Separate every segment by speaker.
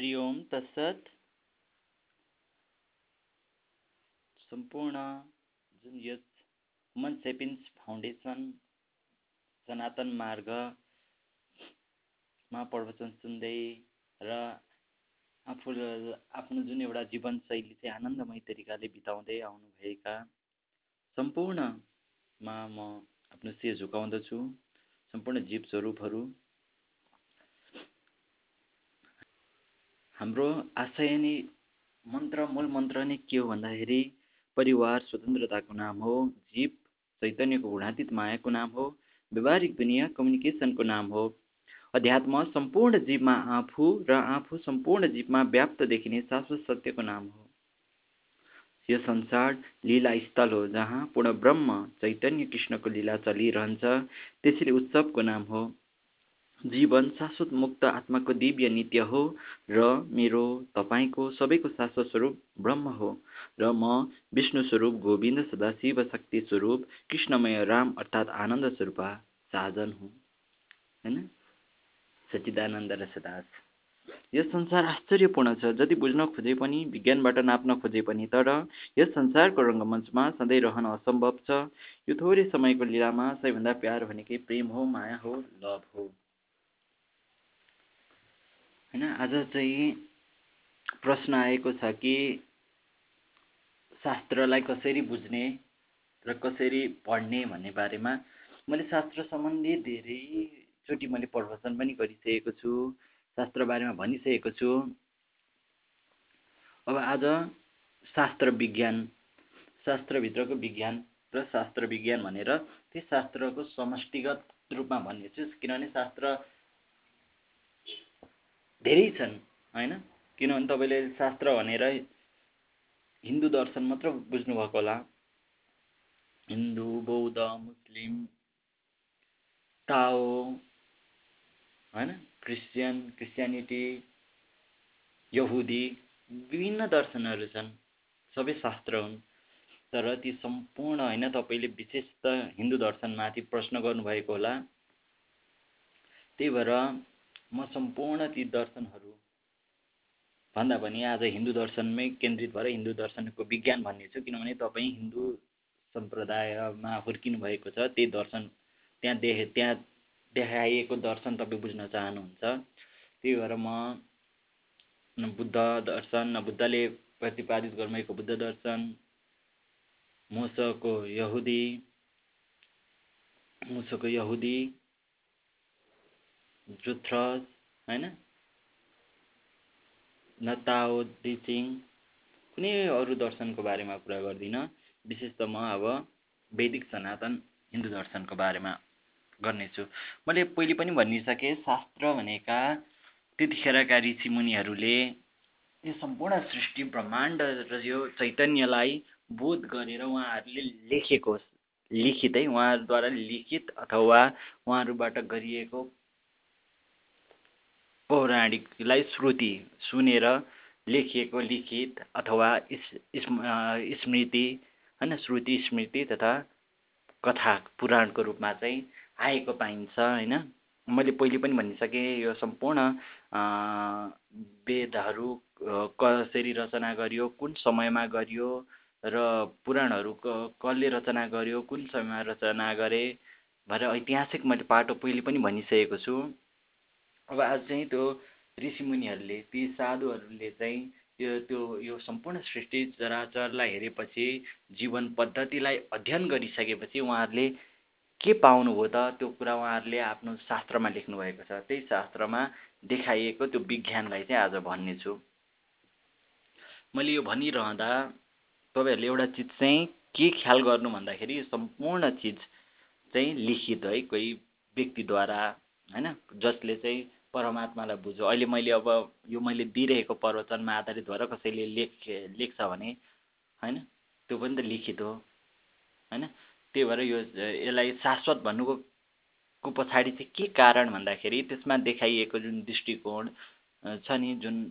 Speaker 1: हरि ओम तत्सत। सम्पूर्ण जुन यस वुमन सेपिन्स फाउन्डेसन सनातन मार्गमा प्रवचन सुन्दै र आफू आफ्नो जुन एउटा जीवनशैली चाहिँ आनन्दमय तरिकाले बिताउँदै आउनुभएका सम्पूर्णमा म आफ्नो शिर झुकाउँदछु। सम्पूर्ण जीव स्वरूपहरू हाम्रो आशय नै मन्त्र मूल मन्त्र नै के हो भन्दाखेरि परिवार स्वतन्त्रताको नाम हो जीव चैतन्यको गुणातीत मायाको नाम हो व्यवहारिक दुनियाँ कम्युनिकेसनको नाम हो। अध्यात्म सम्पूर्ण जीवमा आफू र आफू सम्पूर्ण जीवमा व्याप्त देखिने शाश्वत सत्यको नाम हो। यो संसार लीला स्थल हो जहाँ पूर्ण ब्रह्म चैतन्य कृष्णको लीला चलिरहन्छ त्यसरी उत्सवको नाम हो। जीवन शाश्वत मुक्त आत्माको दिव्य नित्य हो र मेरो तपाईँको सबैको शाश्वत स्वरूप ब्रह्म हो र म विष्णु स्वरूप गोविन्द सदाशिव शक्ति स्वरूप कृष्णमय राम अर्थात् आनन्द स्वरूप साधन हुँ। होइन? सचिदानन्द र सदास यस संसार आश्चर्यपूर्ण छ। जति बुझ्न खोजे पनि विज्ञानबाट नाप्न खोजे पनि तर यस संसारको रङ्गमञ्चमा सधैँ रहन असम्भव छ। यो थोरै समयको लीलामा सबैभन्दा प्यार भनेकै प्रेम हो माया हो लभ हो। होइन? आज चाहिँ प्रश्न आएको छ कि शास्त्रलाई कसरी बुझ्ने र कसरी पढ्ने भन्ने बारेमा? मैले शास्त्र सम्बन्धी धेरैचोटि मैले प्रवचन पनि गरिसकेको छु शास्त्र बारेमा भनिसकेको छु। अब आज शास्त्र विज्ञान शास्त्रभित्रको विज्ञान र शास्त्र विज्ञान भनेर त्यही शास्त्रको समष्टिगत रूपमा भन्नेछु किनभने शास्त्र धेरै छन् होइन? किनभने तपाईँले शास्त्र भनेर हिन्दू दर्शन मात्र बुझ्नुभएको होला। हिन्दू बौद्ध मुस्लिम ताओ होइन? क्रिस्चियन क्रिस्चियनिटी यहुदी विभिन्न दर्शनहरू छन्। सबै शास्त्र हुन्। तर ती सम्पूर्ण होइन तपाईँले विशेष त हिन्दू दर्शनमाथि प्रश्न गर्नुभएको होला। त्यही भएर म सम्पूर्ण ती दर्शनहरू भन्दा पनि आज हिन्दू दर्शनमै केन्द्रित भएर हिन्दू दर्शनको विज्ञान भन्ने छु किनभने तपाईँ हिन्दू सम्प्रदायमा हुर्किनु भएको छ त्यही दर्शन त्यहाँ देखे त्यहाँ देखाइएको दर्शन तपाईँ बुझ्न चाहनुहुन्छ। त्यही भएर म बुद्ध दर्शन बुद्धले प्रतिपादित गर्नुभएको बुद्ध दर्शन मुसोको यहुदी मुसोको यहुदी जुथ्रस होइन? न ताओ डिचिङ कुनै अरू दर्शनको बारेमा कुरा गर्दिनँ। विशेष त म अब वैदिक सनातन हिन्दू दर्शनको बारेमा गर्नेछु। मैले पहिले पनि भनिसकेँ शास्त्र भनेका त्यतिखेरका ऋषिमुनिहरूले यो सम्पूर्ण सृष्टि ब्रह्माण्ड र यो चैतन्यलाई बोध गरेर उहाँहरूले लेखेको लिखित उहाँहरूद्वारा लिखित अथवा उहाँहरूबाट गरिएको पौराणिकलाई श्रुति सुनेर लेखिएको लिखित अथवा स्मृति होइन श्रुति स्मृति तथा कथा पुराणको रूपमा चाहिँ आएको पाइन्छ होइन? मैले पहिले पनि भनिसकेँ यो सम्पूर्ण वेदहरू कसरी रचना गरियो कुन समयमा गरियो र पुराणहरू कसले रचना गर्यो कुन समयमा रचना गरे भनेर ऐतिहासिक मैले पाटो पहिले पनि भनिसकेको छु। अब आज चाहिँ त्यो ऋषिमुनिहरूले ती साधुहरूले चाहिँ यो त्यो यो सम्पूर्ण सृष्टि चराचरलाई हेरेपछि जीवन पद्धतिलाई अध्ययन गरिसकेपछि उहाँहरूले के पाउनुभयो त? त्यो कुरा उहाँहरूले आफ्नो शास्त्रमा लेख्नुभएको छ। त्यही शास्त्रमा देखाइएको त्यो विज्ञानलाई चाहिँ आज भन्नेछु मैले यो भनिरहँदा तपाईँहरूले एउटा चिज चाहिँ के ख्याल गर्नु भन्दाखेरि यो सम्पूर्ण चिज चाहिँ लिखित है कोही व्यक्तिद्वारा होइन जसले चाहिँ परमात्मालाई बुझ्यो। अहिले मैले अब यो मैले दिइरहेको प्रवचनमा आधारित भएर कसैले लेख लेख्छ भने होइन? त्यो पनि त लिखित हो होइन? त्यही भएर यो यसलाई शाश्वत भन्नुको को पछाडि चाहिँ के कारण भन्दाखेरि त्यसमा देखाइएको जुन दृष्टिकोण छ नि जुन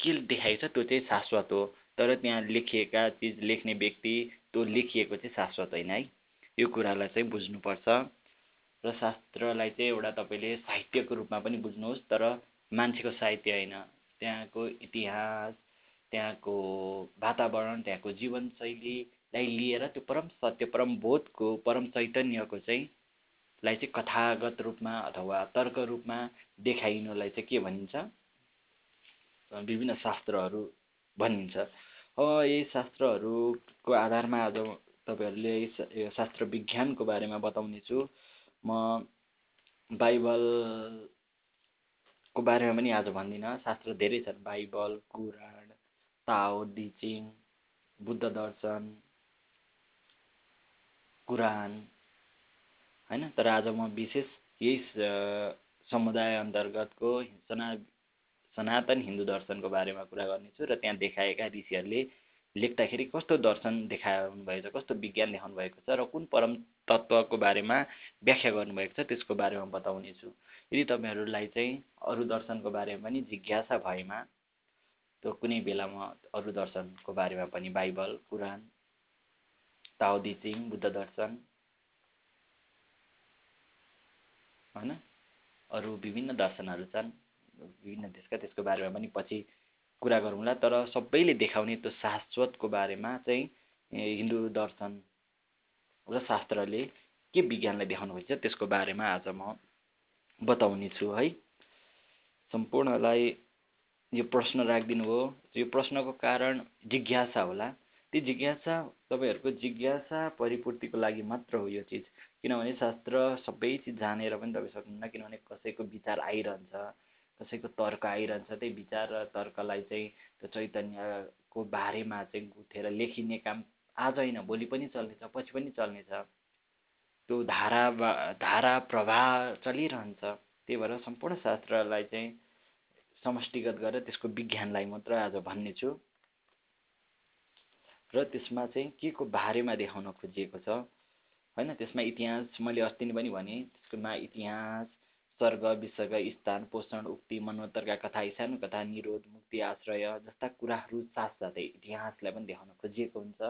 Speaker 1: के देखाइएको छ त्यो चाहिँ शाश्वत हो। तर त्यहाँ लेखिएका चिज लेख्ने व्यक्ति त्यो लेखिएको चाहिँ शाश्वत होइन है। यो कुरालाई चाहिँ बुझ्नुपर्छ। र शास्त्रलाई चाहिँ एउटा तपाईँले साहित्यको रूपमा पनि बुझ्नुहोस् तर मान्छेको साहित्य होइन। त्यहाँको इतिहास त्यहाँको वातावरण त्यहाँको जीवनशैलीलाई लिएर त्यो परम सत्य परम बोधको परम चैतन्यको चाहिँ लाई चाहिँ कथागत रूपमा अथवा तर्क रूपमा देखाइनुलाई चाहिँ के भनिन्छ? विभिन्न शास्त्रहरू भनिन्छ। यही शास्त्रहरूको आधारमा आज तपाईँहरूले शास्त्र विज्ञानको बारेमा बताउनेछु। म बाइबलको बारेमा पनि आज भन्दिनँ। शास्त्र धेरै छन्। Bible Quran Tao te ching Buddha दर्शन कुरान होइन? तर आज म विशेष यही समुदाय अन्तर्गतको सना सनातन हिन्दू दर्शनको बारेमा कुरा गर्नेछु र त्यहाँ देखाएका ऋषिहरूले लेख्दाखेरि कस्तो दर्शन देखाउनु भएको छ कस्तो विज्ञान देखाउनु भएको छ र कुन परम तत्त्वको बारेमा व्याख्या गर्नुभएको छ त्यसको बारेमा बताउनेछु यदि तपाईँहरूलाई चाहिँ अरू दर्शनको बारेमा पनि जिज्ञासा भएमा त्यो कुनै बेला म अरू दर्शनको बारेमा पनि बाइबल कुरान ताओ बुद्ध दर्शन होइन अरू विभिन्न दर्शनहरू छन् विभिन्न देशका त्यसको बारेमा पनि पछि कुरा गरौँला तर सबैले देखाउने त्यो शाश्वतको बारेमा चाहिँ हिन्दू दर्शन र शास्त्रले के विज्ञानलाई देखाउनु भएको छ त्यसको बारेमा आज म बताउने छु है। सम्पूर्णलाई यो प्रश्न राखिदिनु हो। यो प्रश्नको कारण जिज्ञासा होला। त्यो जिज्ञासा तपाईँहरूको जिज्ञासा परिपूर्तिको लागि मात्र हो यो चिज। किनभने शास्त्र सबै चिज जानेर पनि तपाईँ सक्नुहुन्न किनभने कसैको विचार आइरहन्छ। कसैको तर्क आइरहन्छ त्यही विचार र तर्कलाई चाहिँ त्यो चैतन्यको बारेमा चाहिँ गुथेर लेखिने काम आज होइन भोलि पनि चल्नेछ पछि पनि चल्नेछ। त्यो धारा धारा प्रवाह चलिरहन्छ। त्यही भएर सम्पूर्ण शास्त्रलाई चाहिँ समष्टिगत गरेर त्यसको विज्ञानलाई मात्र आज भन्ने छु। र त्यसमा चाहिँ के को बारेमा देखाउन खोजिएको छ? होइन त्यसमा इतिहास मैले अस्ति नै पनि भने त्यसकोमा इतिहास स्वर्ग विसर्ग स्थान पोषण उक्ति मनोत्तरका कथा सानो कथा निरोध मुक्ति आश्रय जस्ता कुराहरू साथसाथै इतिहासलाई पनि देखाउन खोजिएको हुन्छ।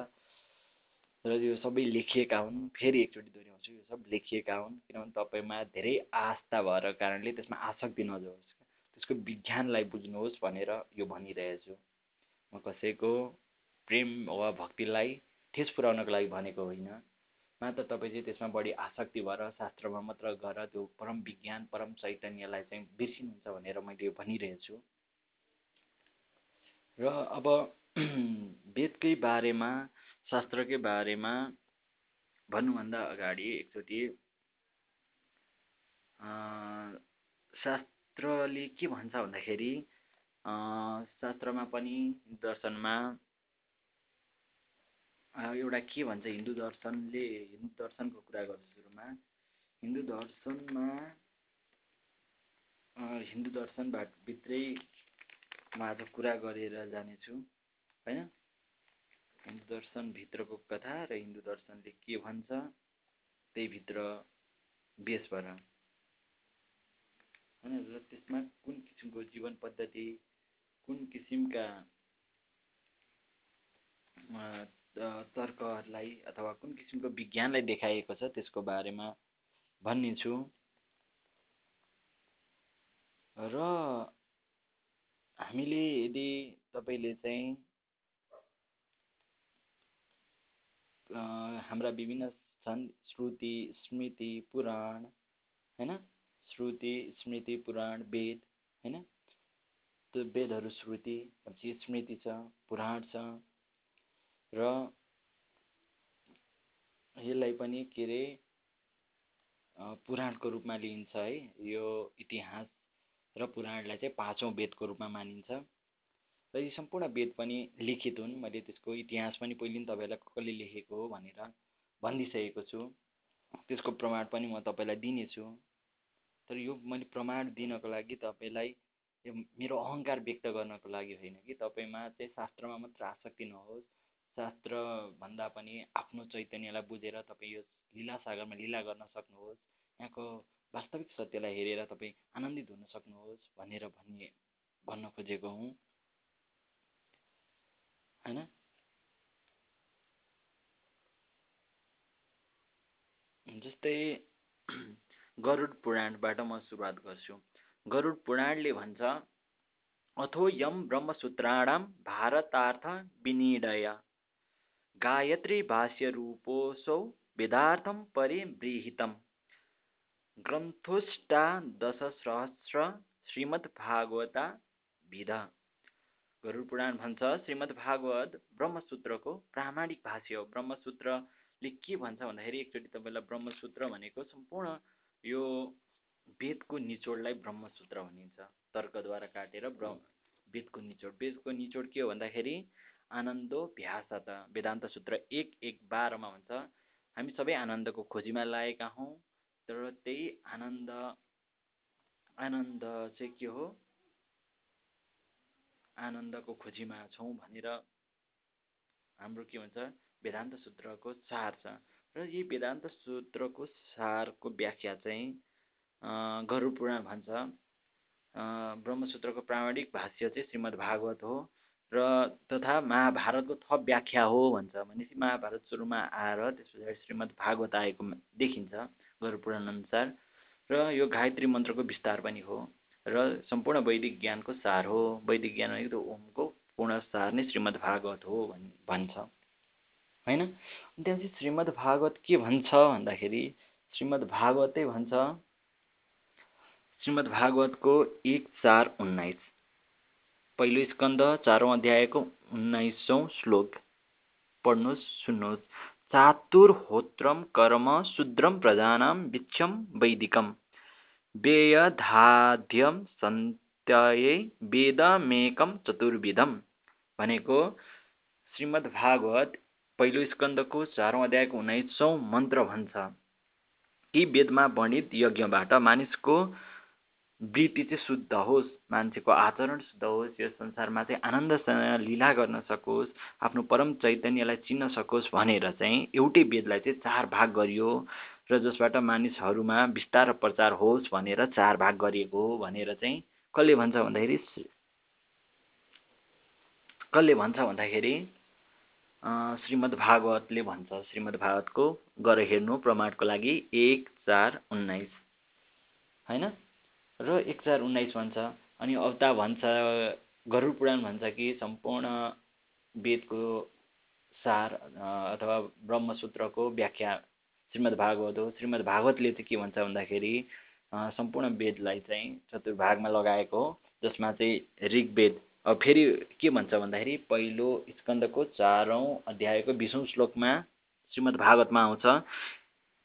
Speaker 1: र यो सबै लेखिएका हुन्। फेरि एकचोटि दोहोऱ्याउँछु यो सब लेखिएका हुन्। किनभने तपाईँमा धेरै आस्था भएर कारणले त्यसमा आसक्ति नजाओस् त्यसको विज्ञानलाई बुझ्नुहोस् भनेर यो भनिरहेछु। म कसैको प्रेम वा भक्तिलाई ठेस पुर्याउनको लागि भनेको होइन। मात्र तपाईँ चाहिँ त्यसमा बढी आसक्ति भएर शास्त्रमा मात्र गएर त्यो परम विज्ञान परम चैतन्यलाई चाहिँ बिर्सिनुहुन्छ भनेर मैले यो भनिरहेछु र अब वेदकै बारेमा शास्त्रकै बारेमा भन्नुभन्दा अगाडि एकचोटि शास्त्रले के भन्छ भन्दाखेरि शास्त्रमा पनि दर्शनमा एउटा के भन्छ हिन्दू दर्शनले हिन्दू दर्शनको कुरा गर्छु सुरुमा। हिन्दू दर्शनमा हिन्दू दर्शनबाट भित्रै म आज कुरा गरेर जानेछु होइन? हिन्दू दर्शनभित्रको कथा र हिन्दू दर्शनले के भन्छ त्यही भित्र बेस भएर। होइन र त्यसमा कुन किसिमको जीवन पद्धति कुन किसिमका तर्कहरूलाई अथवा कुन किसिमको विज्ञानलाई देखाइएको छ त्यसको बारेमा भनिदिन्छु र हामीले यदि तपाईँले चाहिँ हाम्रा विभिन्न छन् श्रुति स्मृति पुराण होइन श्रुति स्मृति पुराण वेद होइन त्यो वेदहरू श्रुति स्मृति छ पुराण छ र यसलाई पनि के अरे पुराणको रूपमा लिइन्छ है। यो इतिहास र पुराणलाई चाहिँ पाँचौँ वेदको रूपमा मानिन्छ। र यी सम्पूर्ण वेद पनि लिखित हुन्। मैले त्यसको इतिहास पनि पहिले पनि तपाईँलाई कसले लेखेको हो भनेर भनिदिइसकेको छु। त्यसको प्रमाण पनि म तपाईँलाई दिनेछु। तर यो मैले प्रमाण दिनको लागि तपाईँलाई यो मेरो अहङ्कार व्यक्त गर्नको लागि होइन कि तपाईँमा चाहिँ शास्त्रमा मात्र आसक्ति नहोस्। शास्त्रभन्दा पनि आफ्नो चैतन्यलाई बुझेर तपाईँ यो लीला सागरमा लीला गर्न सक्नुहोस्। यहाँको वास्तविक सत्यलाई हेरेर तपाईँ आनन्दित हुन सक्नुहोस् भनेर भन्ने भन्न खोजेको हुँ। होइन? जस्तै गरुड पुराणबाट म सुरुवात गर्छु। गरुड पुराणले भन्छ अथो यम ब्रह्मसूत्राणां भारतार्थ विनिडय। गायत्री भाष्यरूपोऽसौ वेदार्थं श्रीमद्भागवता विधा। गरुड पुराण भन्छ श्रीमद् भागवत ब्रह्मसूत्रको प्रामाणिक भाष्य हो। ब्रह्मसूत्रले के भन्छ भन्दाखेरि एकचोटि तपाईँलाई ब्रह्मसूत्र भनेको सम्पूर्ण यो वेदको निचोडलाई ब्रह्मसूत्र भनिन्छ। तर्कद्वारा काटेर ब्रह्म वेदको निचोड। वेदको निचोड के हो भन्दाखेरि आनन्दो भ्यास त वेदान्त सूत्र एक एक बाह्रमा भन्छ हामी सबै आनन्दको खोजीमा लागेका हौँ तर त्यही आनन्द आनन्द चाहिँ के हो? आनन्दको खोजीमा छौँ भनेर हाम्रो के भन्छ वेदान्त सूत्रको सार छ। र यही वेदान्त सूत्रको सारको व्याख्या चाहिँ गरुड पुराण भन्छ। ब्रह्मसूत्रको प्रामाणिक भाष्य चाहिँ श्रीमद् भागवत हो। र तथा महाभारतको थप व्याख्या हो भन्छ। भनेपछि महाभारत सुरुमा आएर त्यस पछाडि श्रीमद् भागवत आएको देखिन्छ गरुड पुराण अनुसार र यो गायत्री मन्त्रको विस्तार पनि हो। र सम्पूर्ण वैदिक ज्ञानको सार हो। वैदिक ज्ञान भनेको ओमको पूर्ण सार नै श्रीमद् भागवत हो भन् भन्छ। होइन? त्यहाँपछि श्रीमद् भागवत के भन्छ भन्दाखेरि श्रीमद् भागवतै भन्छ श्रीमद् भागवतको एक चार उन्नाइस। पहिलो स्कन्द चारौँ अध्यायको उन्नाइसौँ श्लोक। पढ्नुहोस् सुन्नुहोस्। चातुर्होत्रम कर्म शुद्रम प्रजानां विच्छम वैदिकम वेयधाध्यम सन्त्यये वेदमेकम चतुर्विधम भनेको श्रीमद् भागवत पहिलो स्कन्दको चारौँ अध्यायको उन्नाइसौँ मन्त्र भन्छ कि वेदमा वर्णित यज्ञबाट मानिसको वृत्ति चाहिँ शुद्ध होस् मान्छेको आचरण शुद्ध होस् यस संसारमा चाहिँ आनन्दसँग लीला गर्न सकोस् आफ्नो परम चैतन्यलाई चिन्न सकोस् भनेर चाहिँ एउटै वेदलाई चाहिँ चार भाग गरियो र जसबाट मानिसहरूमा बिस्तार प्रचार होस् भनेर चार भाग गरिएको हो भनेर चाहिँ कसले भन्छ भन्दाखेरि कसले भन्छ भन्दाखेरि श्रीमद् भागवतले भन्छ। श्रीमद् भागवतको गएर हेर्नु प्रमाणको लागि एक चार उन्नाइस। होइन? र एक चार उन्नाइस भन्छ अनि अवता भन्छ गरुड पुराण भन्छ कि सम्पूर्ण वेदको सार अथवा ब्रह्मसूत्रको व्याख्या। श्रीमद् भागवत हो। श्रीमद् भागवतले चाहिँ के भन्छ भन्दाखेरि सम्पूर्ण वेदलाई चाहिँ चतुर्भागमा लगाएको हो जसमा चाहिँ ऋग्वेद। अब फेरि के भन्छ भन्दाखेरि पहिलो स्कन्दको चारौँ अध्यायको बिसौँ श्लोकमा श्रीमद् भागवतमा आउँछ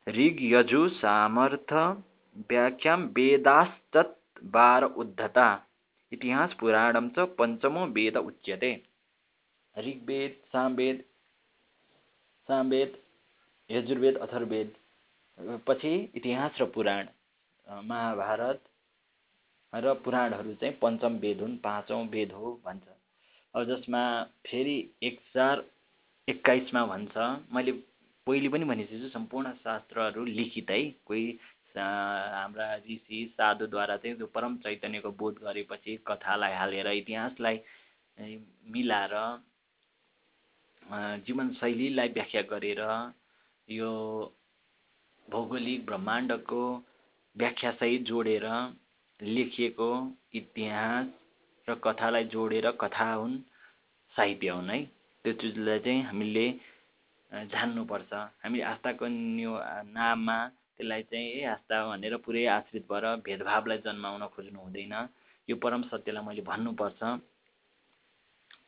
Speaker 1: ऋग यजु सामर्थ व्याख्याम वेदास्तत् बार उद्धता इतिहास पुराणम च पञ्चमो वेद उच्यते। ऋग्वेद सामवेद सामवेद यजुर्वेद अथर्वेद पछि इतिहास र पुराण महाभारत र पुराणहरू चाहिँ पञ्चम वेद हुन् पाँचौँ वेद हो भन्छ। अब जसमा फेरि एक चार एक्काइसमा भन्छ। मैले पहिले पनि भनेको छु सम्पूर्ण शास्त्रहरू लिखित है कोही हाम्रा ऋषि साधुद्वारा चाहिँ त्यो परम चैतन्यको बोध गरेपछि कथालाई हालेर इतिहासलाई मिलाएर जीवनशैलीलाई व्याख्या गरेर यो भौगोलिक ब्रह्माण्डको व्याख्यासहित जोडेर लेखिएको इतिहास र कथालाई जोडेर कथा हुन् साहित्य हुन् है। त्यो चिजलाई चाहिँ हामीले जान्नुपर्छ। हामी आस्थाको नाममा त्यसलाई चाहिँ ए आस्था भनेर पुरै आश्रित भएर भेदभावलाई जन्माउन खोज्नु हुँदैन। यो परम सत्यलाई मैले भन्नुपर्छ।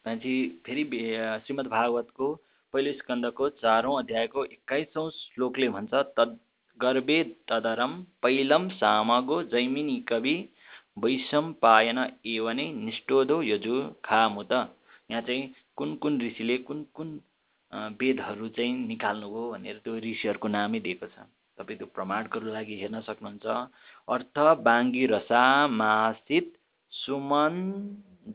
Speaker 1: त्यहाँपछि फेरि श्रीमद् भागवतको पहिलो स्कन्दको चारौँ अध्यायको एक्काइसौँ श्लोकले भन्छ तद् गर्भे तदरम पैलम सामगो जैमिनी कवि वैशम्पायन एवने निष्ठोदो यजु खामुत। यहाँ चाहिँ कुन कुन ऋषिले कुन कुन वेदहरू चाहिँ निकाल्नुभयो भनेर त्यो ऋषिहरूको नामै दिएको छ। तपाईँ त्यो प्रमाणको लागि हेर्न सक्नुहुन्छ। अर्थ बाङ्गी रसा मासित सुमन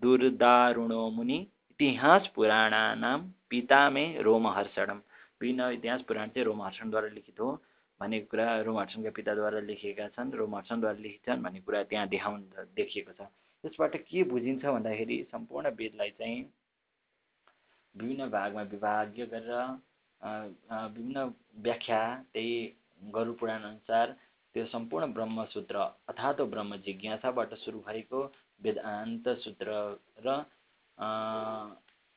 Speaker 1: दुर्दारुणो मुनि इतिहास पुराणानां पितामे रोमहर्षणम। विभिन्न इतिहास पुराण चाहिँ रोमहर्षणद्वारा लिखित हो भन्ने कुरा रोमहर्षणका पिताद्वारा लेखिएका छन् रोमहर्षणद्वारा लिखित छन् भन्ने कुरा त्यहाँ देखाउनु देखिएको छ। त्यसबाट के बुझिन्छ भन्दाखेरि सम्पूर्ण वेदलाई चाहिँ विभिन्न भागमा विभाग्य गरेर विभिन्न व्याख्या त्यही गरु पुराण अनुसार त्यो सम्पूर्ण ब्रह्मसूत्र अथातो ब्रह्म जिज्ञासाबाट सुरु भएको वेदान्त सूत्र र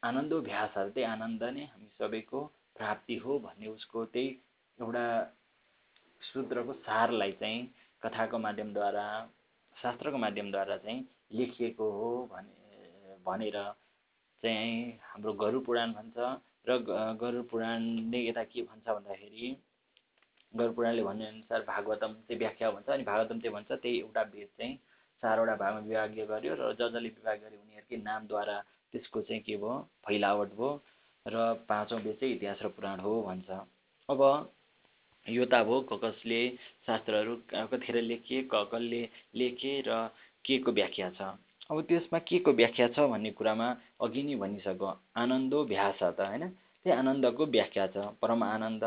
Speaker 1: आनन्दोभ्यासहरू त्यही आनन्द नै हामी सबैको प्राप्ति हो भन्ने उसको त्यही एउटा सूत्रको सारलाई चाहिँ कथाको माध्यमद्वारा शास्त्रको माध्यमद्वारा चाहिँ लेखिएको हो भने भनेर चाहिँ हाम्रो गरुड पुराण भन्छ र गरुड पुराणले यता के भन्छ भन्दाखेरि गरुड पुराणले भनेअनुसार भागवतम चाहिँ व्याख्या भन्छ अनि भागवतम चाहिँ भन्छ त्यही एउटा वेद चाहिँ चारवटा भागमा विभागीय गर्यो र ज जसले विभाग गर्यो उनीहरूकै नामद्वारा त्यसको चाहिँ के भयो फैलावट भयो र पाँचौँ वेद चाहिँ इतिहास र पुराण हो भन्छ। अब यो त अब कसले शास्त्रहरू कतिखेर लेखिए कसले लेखे र के को व्याख्या छ? अब त्यसमा के को व्याख्या छ भन्ने कुरामा अघि नै भनिसक्यो। आनन्दो भ्यास त होइन? त्यही आनन्दको व्याख्या छ। परम आनन्द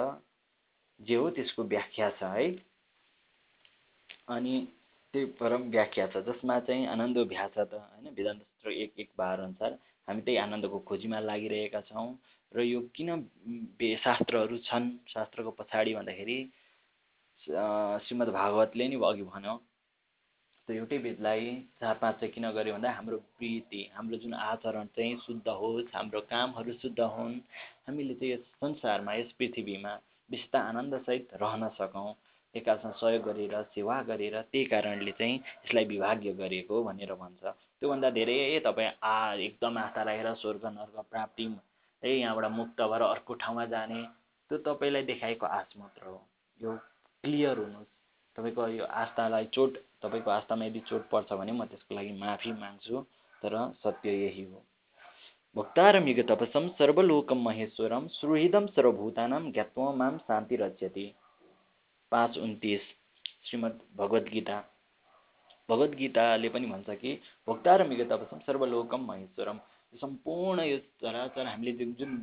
Speaker 1: जे हो त्यसको व्याख्या छ है। अनि त्यही परम व्याख्या छ जसमा चाहिँ आनन्द भ्यास त होइन वेदान्त सूत्र एक एक बार अनुसार हामी त्यही आनन्दको खोजीमा लागिरहेका छौँ। र यो किन शास्त्रहरू छन्? शास्त्रको पछाडि भन्दाखेरि श्रीमद् भागवतले नि अघि भन्यो। त्यो एउटै वेदलाई चार पाँच चाहिँ किन गर्यो भन्दा हाम्रो प्रीति हाम्रो जुन आचरण चाहिँ शुद्ध होस् हाम्रो कामहरू शुद्ध हुन्। हामीले चाहिँ यस संसारमा यस पृथ्वीमा विशुद्ध आनन्दसहित रहन सकौँ एकासँग सहयोग गरेर सेवा गरेर त्यही कारणले चाहिँ यसलाई विभाग्य गरिएको भनेर भन्छ। त्योभन्दा धेरै तपाईँ आ एकदम आशा राखेर स्वर्ग नर्क प्राप्ति है यहाँबाट मुक्त भएर अर्को ठाउँमा जाने त्यो तपाईँलाई देखाएको आश मात्र हो। यो क्लियर हुनुहोस्। तपाईँको यो आस्थालाई चोट तपाईँको आस्थामा यदि चोट पर्छ भने म त्यसको लागि माफी माग्छु तर सत्य यही हो। भक्तारमिग तपसम सर्वलोकम महेश्वरम सुहृदम सर्वभूतानां ज्ञात्व शान्ति रच्यति। पाँच उन्तिस। श्रीमद् भगवद् गीता भगवद् गीताले पनि भन्छ कि भोक्तारमिग तपसम सर्वलोकम महेश्वरम सम्पूर्ण यो चराचर हामीले जुन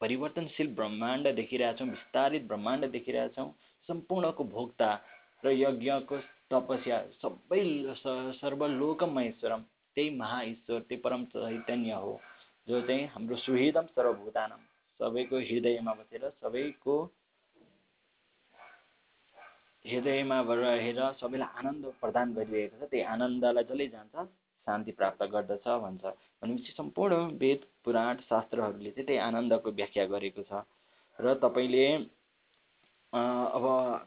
Speaker 1: परिवर्तनशील ब्रह्माण्ड देखिरहेछौँ विस्तारित ब्रह्माण्ड देखिरहेछौँ सम्पूर्णको भोक्ता र यज्ञको तपस्या सबै सर्वलोक महेश्वरम त्यही महाईश्वर त्यही परम चैतन्य हो। जो चाहिँ हाम्रो सुहृदम सर्वभूतानम सबैको हृदयमा बसेर सबैको हृदयमा रहेर सबैलाई आनन्द प्रदान गरिरहेको छ त्यही आनन्दलाई जसले जान्छ शान्ति प्राप्त गर्दछ भन्छ। भनेपछि सम्पूर्ण वेद पुराण शास्त्रहरूले चाहिँ त्यही आनन्दको व्याख्या गरेको छ। र तपाईँले अब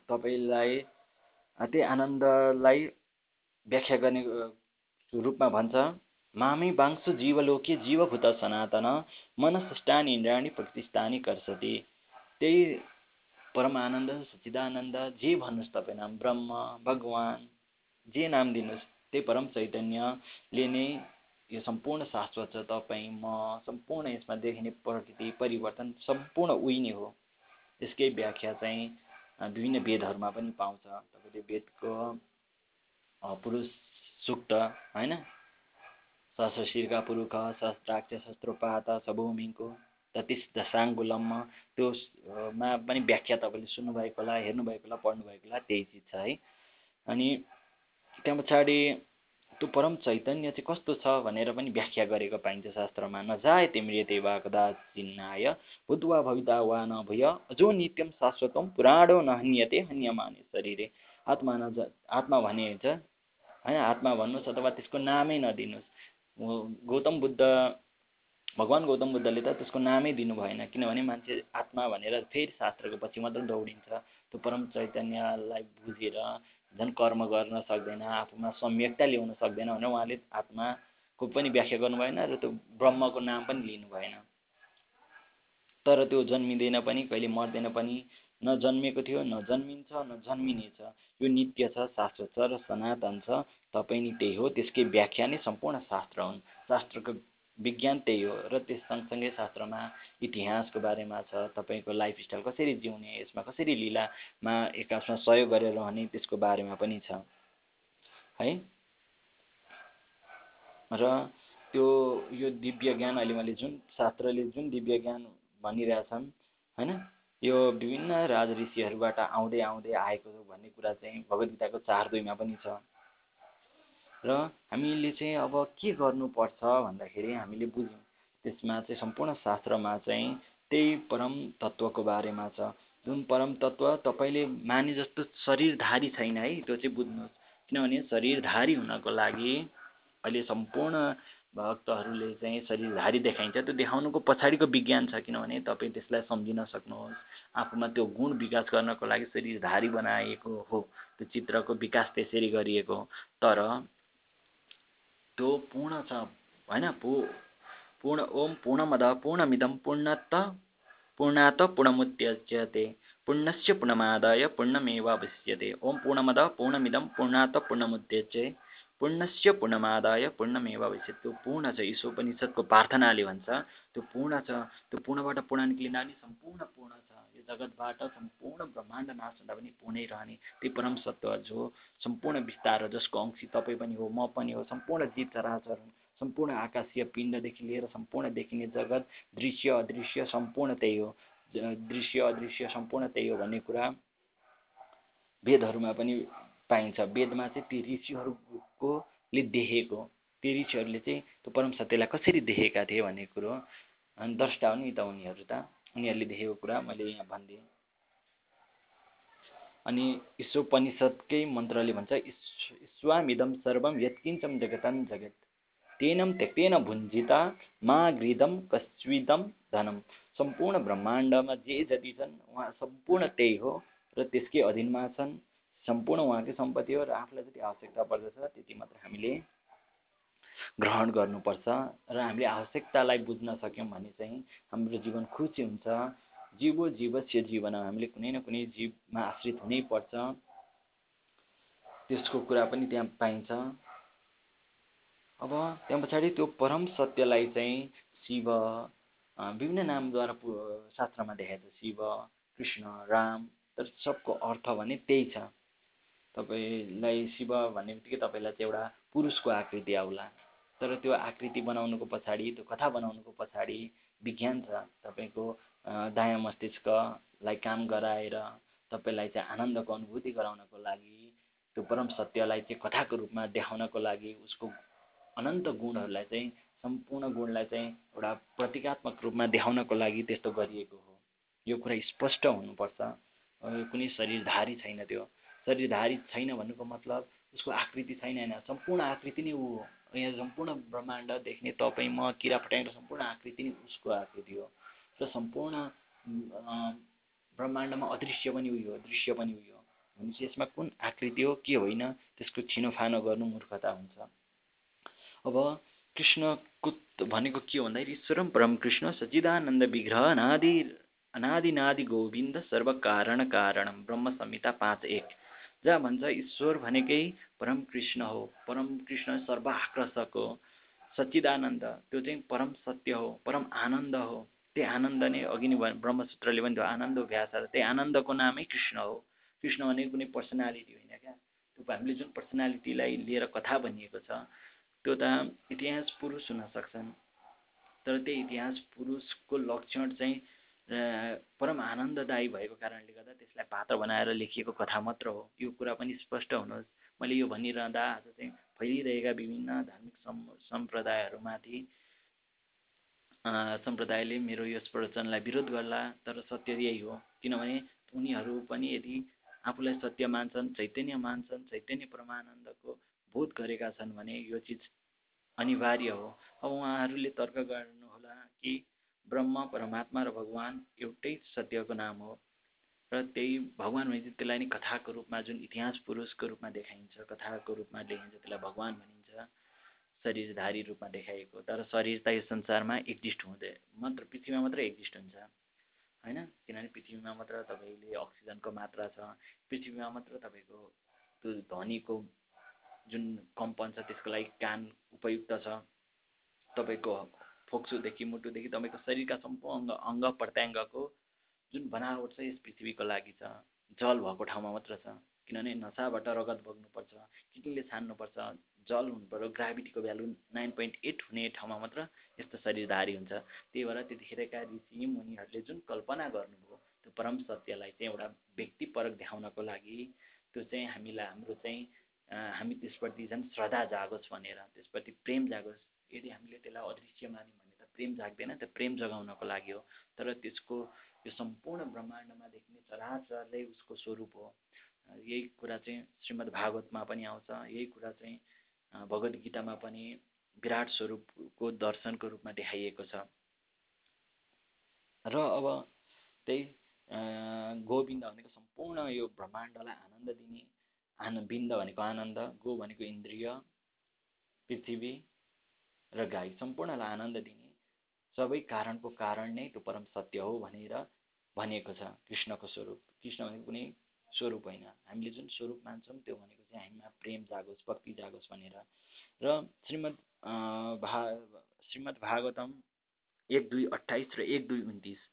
Speaker 1: तपाईँलाई त्यही आनन्दलाई व्याख्या गर्ने रूपमा भन्छ। मामी बाङ्सु जीवलोके जीवभूत सनातन मनसृष्टानि इन्द्राणी प्रतिष्ठानी कर्सति। त्यही परम आनन्द सच्चिदानन्द जे भन्नुहोस् तपाईँ नाम ब्रह्म भगवान् जे नाम दिनुहोस् त्यही परम चैतन्यले नै यो सम्पूर्ण शाश्वत छ तपाईँ म सम्पूर्ण यसमा देखिने प्रकृति परिवर्तन सम्पूर्ण उही हो। यसकै व्याख्या चाहिँ विभिन्न वेदहरूमा पनि पाउँछ। तपाईँले वेदको पुरुष सुक्त होइन? पुरुष सहस्राक्ष शस्त्रोपात सभूमिको ततिस दशाङ्गुलममा त्योमा पनि व्याख्या तपाईँले सुन्नुभएको होला हेर्नुभएको होला पढ्नुभएको होला त्यही चिज छ है। अनि त्यहाँ पछाडि त्यो परम चैतन्य चाहिँ कस्तो छ भनेर पनि व्याख्या गरेको पाइन्छ शास्त्रमा। नजाय तिम्रियते वा चिन्नाय बुद्वा भविता वा नभूय अजो नित्यम शाश्वतम पुराणो नहन्यते हन्यमाने शरीरे। आत्मा नज आत्मा भने होइन आत्मा भन्नुहोस् अथवा त्यसको नामै नदिनुहोस्। गौतम बुद्ध भगवान् गौतम बुद्धले त त्यसको नामै दिनु भएन। किनभने मान्छे आत्मा भनेर फेरि शास्त्रको पछि मात्र दौडिन्छ। त्यो परम चैतन्यलाई बुझेर झन् कर्म गर्न सक्दैन आफूमा सम्यकता ल्याउन सक्दैन भनेर उहाँले आत्माको पनि व्याख्या गर्नु भएन र त्यो ब्रह्मको नाम पनि लिनु भएन। तर त्यो जन्मिँदैन पनि कहिले मर्दैन पनि न जन्मेको थियो न जन्मिन्छ न जन्मिनेछ। यो नित्य छ शाश्वत छ र सनातन छ। तपाईँ नि त्यही हो त्यसकै व्याख्या नै सम्पूर्ण शास्त्र हुन्। शास्त्रको विज्ञान त्यही हो र त्यस सँगसँगै शास्त्रमा इतिहासको बारेमा छ तपाईँको लाइफस्टाइल कसरी जिउने यसमा कसरी लिलामा एकासमा सहयोग गरेर रहने त्यसको बारेमा पनि छ। है? र त्यो यो दिव्य ज्ञान अहिले मैले जुन शास्त्रले जुन दिव्य ज्ञान भनिरहेछन् होइन? यो विभिन्न राज ऋषिहरूबाट आउँदै आउँदै आएको भन्ने कुरा चाहिँ भगवद्गीताको चार दुईमा पनि छ। र हामीले चाहिँ अब के गर्नुपर्छ भन्दाखेरि हामीले बुझ्यौँ। त्यसमा चाहिँ सम्पूर्ण शास्त्रमा चाहिँ त्यही परम तत्त्वको बारेमा छ। जुन परम तत्त्व तपाईँले माने जस्तो शरीरधारी छैन है त्यो चाहिँ बुझ्नुहोस्। किनभने शरीरधारी हुनको लागि अहिले सम्पूर्ण भक्तहरूले चाहिँ शरीरधारी देखाइन्छ। त्यो देखाउनुको पछाडिको विज्ञान छ किनभने तपाईँ त्यसलाई सम्झिन सक्नुहोस्। आफूमा त्यो गुण विकास गर्नको लागि शरीरधारी बनाएको हो। त्यो चित्रको विकास त्यसरी गरिएको तर त्यो पूर्ण छ होइन पू पूर्ण ओम पूर्णमद पूर्णमिदम पूर्णत पूर्णात पूर्णमुद्यच्यते पूर्णस्य पूर्णमादाय पूर्णमेवावशिष्यते। ओम पूर्णमद पूर्णमिदम पूर्णात पूर्णमुद्यचे पूर्णस्य पूर्णमादाय पूर्णमेवावशिष्य त्यो पूर्ण छ यस उपनिषद्को प्रार्थनाले भन्छ त्यो पूर्ण छ त्यो पूर्णबाट पूर्ण निक्लिँदा पनि सम्पूर्ण पूर्ण छ यो जगतबाट सम्पूर्ण ब्रह्माण्ड नाश हुँदा पनि पूर्णै रहने। त्यही परम सत्य जो सम्पूर्ण विस्तार जसको अंशी तपाईँ पनि हो म पनि हो सम्पूर्ण जीव चराचर सम्पूर्ण आकाशीय पिण्डदेखि लिएर सम्पूर्ण देखिने जगत दृश्य अदृश्य सम्पूर्ण त्यही हो। दृश्य अदृश्य सम्पूर्ण त्यही हो भन्ने कुरा वेदहरूमा पनि पाइन्छ। वेदमा चाहिँ ती ऋषिहरूकोले देखेको। ती ऋषिहरूले चाहिँ त्यो परम सत्यलाई कसरी देखेका थिए भन्ने कुरो अनि द्रष्टा हो नि त उनीहरू त। उनीहरूले देखेको कुरा मैले यहाँ भनिदिएँ। अनि ईश्वोपनिषद्कै मन्त्रले भन्छ ईश्वामिदम सर्वम यत्किञ्चम जगतन जगत तेनम त्यक्तेन भुन्जिता मा गृदम कस्विदम धनम। सम्पूर्ण ब्रह्माण्डमा जे जति छन् उहाँ सम्पूर्ण त्यही हो र त्यसकै अधीनमा छन्। सम्पूर्ण उहाँकै सम्पत्ति हो र आफूलाई जति आवश्यकता पर्दछ त्यति मात्र हामीले ग्रहण गर्नुपर्छ र हामीले आवश्यकतालाई बुझ्न सक्यौँ भने चाहिँ हाम्रो जीवन खुसी हुन्छ। जीवो जीवस्य जीवन हामीले कुनै न कुनै जीवमा आश्रित हुनैपर्छ त्यसको कुरा पनि त्यहाँ पाइन्छ। अब त्यहाँ पछाडि त्यो परम सत्यलाई चाहिँ शिव विभिन्न नामद्वारा शास्त्रमा देखाएको शिव कृष्ण राम तर सबको अर्थ भने त्यही छ। तपाईँलाई शिव भन्ने बित्तिकै तपाईँलाई चाहिँ एउटा पुरुषको आकृति आउला। तर त्यो आकृति बनाउनुको पछाडि त्यो कथा बनाउनुको पछाडि विज्ञान छ। तपाईँको दायाँ मस्तिष्कलाई काम गराएर तपाईँलाई चाहिँ आनन्दको अनुभूति गराउनको लागि त्यो परम सत्यलाई चाहिँ कथाको रूपमा देखाउनको लागि उसको अनन्त गुणहरूलाई चाहिँ सम्पूर्ण गुणलाई चाहिँ एउटा प्रतीकात्मक रूपमा देखाउनको लागि त्यस्तो गरिएको हो। यो कुरा स्पष्ट हुनुपर्छ। कुनै शरीरधारी छैन त्यो। शरीरधारी छैन भन्नुको मतलब उसको आकृति छैन होइन। सम्पूर्ण आकृति नै ऊ हो। यहाँ सम्पूर्ण ब्रह्माण्ड देख्ने तपाईँ म किरा फट्याङ्ग्रा सम्पूर्ण आकृति नै उसको आकृति हो। र सम्पूर्ण ब्रह्माण्डमा अदृश्य पनि उयो दृश्य पनि उयो। भनेपछि यसमा कुन आकृति हो के होइन त्यसको छिनोफानो गर्नु मूर्खता हुन्छ। अब कृष्णको भनेको के भन्दाखेरि ईश्वरम परम कृष्ण सचिदानन्द विग्रह अनादि अनादिनादि गोविन्द सर्व कारण कारण ब्रह्म संहिता पाँच एक। जहाँ भन्छ ईश्वर भनेकै परम कृष्ण हो। परम कृष्ण सर्व आकर्षक हो। सच्चिदानन्द त्यो चाहिँ परम सत्य हो परम आनन्द हो। त्यही आनन्द नै अघि नै ब्रह्मसूत्रले पनि त्यो आनन्द अभ्यास त्यही आनन्दको नामै कृष्ण हो। कृष्ण भनेको कुनै पर्सनालिटी होइन क्या? त्यो हामीले जुन पर्सनालिटीलाई लिएर कथा भनिएको छ त्यो त इतिहास पुरुष हुन सक्छन्। तर त्यही इतिहास पुरुषको लक्षण चाहिँ परम आनन्ददायी भएको कारणले गर्दा त्यसलाई पात्र बनाएर लेखिएको कथा मात्र हो। यो कुरा पनि स्पष्ट हुनुहोस्। मैले यो भनिरहँदा आज चाहिँ फैलिरहेका विभिन्न धार्मिक सम् सम्प्रदायहरूमाथि सम्प्रदायले मेरो यस प्रवचनलाई विरोध गर्ला तर सत्य यही हो। किनभने उनीहरू पनि यदि आफूलाई सत्य मान्छन् चैतन्य मान्छन् चैतन्य परमानन्दको बोध गरेका छन् भने यो चिज अनिवार्य हो। अब उहाँहरूले तर्क गर्नुहोला कि ब्रह्म परमात्मा र भगवान् एउटै सत्यको नाम हो। र त्यही भगवान् भने त्यसलाई नै कथाको रूपमा जुन इतिहास पुरुषको रूपमा देखाइन्छ कथाको रूपमा देखाइन्छ त्यसलाई भगवान् भनिन्छ। शरीरधारी रूपमा देखाइएको। तर शरीर त यो संसारमा एक्जिस्ट हुँदै मात्र पृथ्वीमा मात्रै एक्जिस्ट हुन्छ। होइन? किनभने पृथ्वीमा मात्र तपाईँले अक्सिजनको मात्रा छ पृथ्वीमा मात्र तपाईँको त्यो ध्वनिको जुन कम्पन छ त्यसको लागि कान उपयुक्त छ। तपाईँको फोक्सोदेखि मुटुदेखि तपाईँको शरीरका सम्पूर्ण अङ्ग प्रत्यङ्गको जुन बनावट छ यस पृथ्वीको लागि छ जल भएको ठाउँमा मात्र छ किनभने नसाबाट रगत बग्नुपर्छ किडनीले छान्नुपर्छ जल हुनु पऱ्यो ग्राभिटीको भ्यालु नाइन पोइन्ट एट हुने ठाउँमा मात्र यस्तो शरीरधारी हुन्छ। त्यही भएर त्यतिखेरका ऋषि मुनिहरूले जुन कल्पना गर्नुभयो त्यो परम सत्यलाई चाहिँ एउटा व्यक्तिपरक देखाउनको लागि त्यो चाहिँ हामीलाई हाम्रो चाहिँ हामी त्यसप्रति झन् श्रद्धा जागोस् भनेर त्यसप्रति प्रेम जागोस् यदि हामीले त्यसलाई अदृश्य मान्यौँ प्रेम जाग्दैन त प्रेम जगाउनको लागि हो। तर त्यसको यो सम्पूर्ण ब्रह्माण्डमा देखिने चराचरले उसको स्वरूप हो। यही कुरा चाहिँ श्रीमद् भागवतमा पनि आउँछ। यही कुरा चाहिँ भगवद् गीतामा पनि विराट स्वरूपको दर्शनको रूपमा देखाइएको छ। र अब त्यही गोविन्द भनेको सम्पूर्ण यो ब्रह्माण्डलाई आनन्द दिने आनन्द बिन्द भनेको आनन्द गो भनेको इन्द्रिय पृथ्वी र गाई सम्पूर्णलाई आनन्द दिने सबै कारणको कारण नै त्यो परम सत्य हो भनेर भनिएको छ कृष्णको स्वरूप। कृष्ण भनेको कुनै स्वरूप होइन। हामीले जुन स्वरूप मान्छौँ त्यो भनेको चाहिँ हामीमा प्रेम जागोस् भक्ति जागोस् भनेर। र श्रीमद् भा श्रीमद् भागवतम एक दुई अठाइस र एक दुई उन्तिस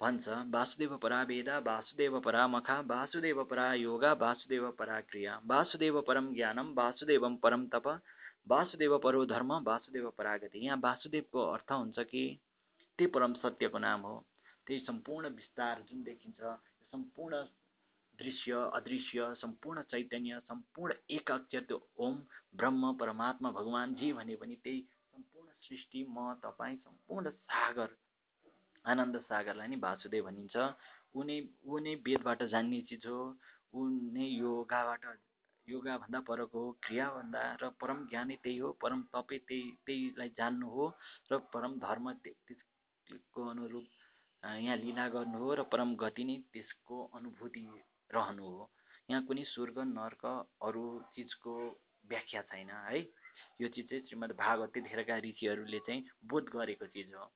Speaker 1: भन्छ वासुदेव परा वेद वासुदेव परा मखा वासुदेव परा योगा वासुदेव परा क्रिया वासुदेव परम ज्ञानम वासुदेवम परम तप वासुदेव परो धर्म वासुदेव परागति। यहाँ वासुदेवको अर्थ हुन्छ कि त्यही परम सत्यको नाम हो। त्यही सम्पूर्ण विस्तार जुन देखिन्छ सम्पूर्ण दृश्य अदृश्य सम्पूर्ण चैतन्य सम्पूर्ण एक अक्षर त्यो ओम ब्रह्म परमात्मा भगवान् जे भने पनि त्यही सम्पूर्ण सृष्टि म तपाईँ सम्पूर्ण सागर आनन्द सागरलाई नै वासुदेव भनिन्छ। उनी ऊ नै वेदबाट जान्ने चिज हो। ऊ नै योगाबाट योगाभन्दा परको हो क्रियाभन्दा र परम ज्ञानै त्यही हो परम तपै त्यही त्यहीलाई जान्नु हो र परम धर्म त्यसको अनुरूप यहाँ लीला गर्नु हो र परम गति नै त्यसको अनुभूति रहनु हो। यहाँ कुनै स्वर्ग नर्क अरू चिजको व्याख्या छैन है। यो चिज चाहिँ श्रीमद् भागवत त्यतिखेरका ऋषिहरूले चाहिँ बोध गरेको चिज हो।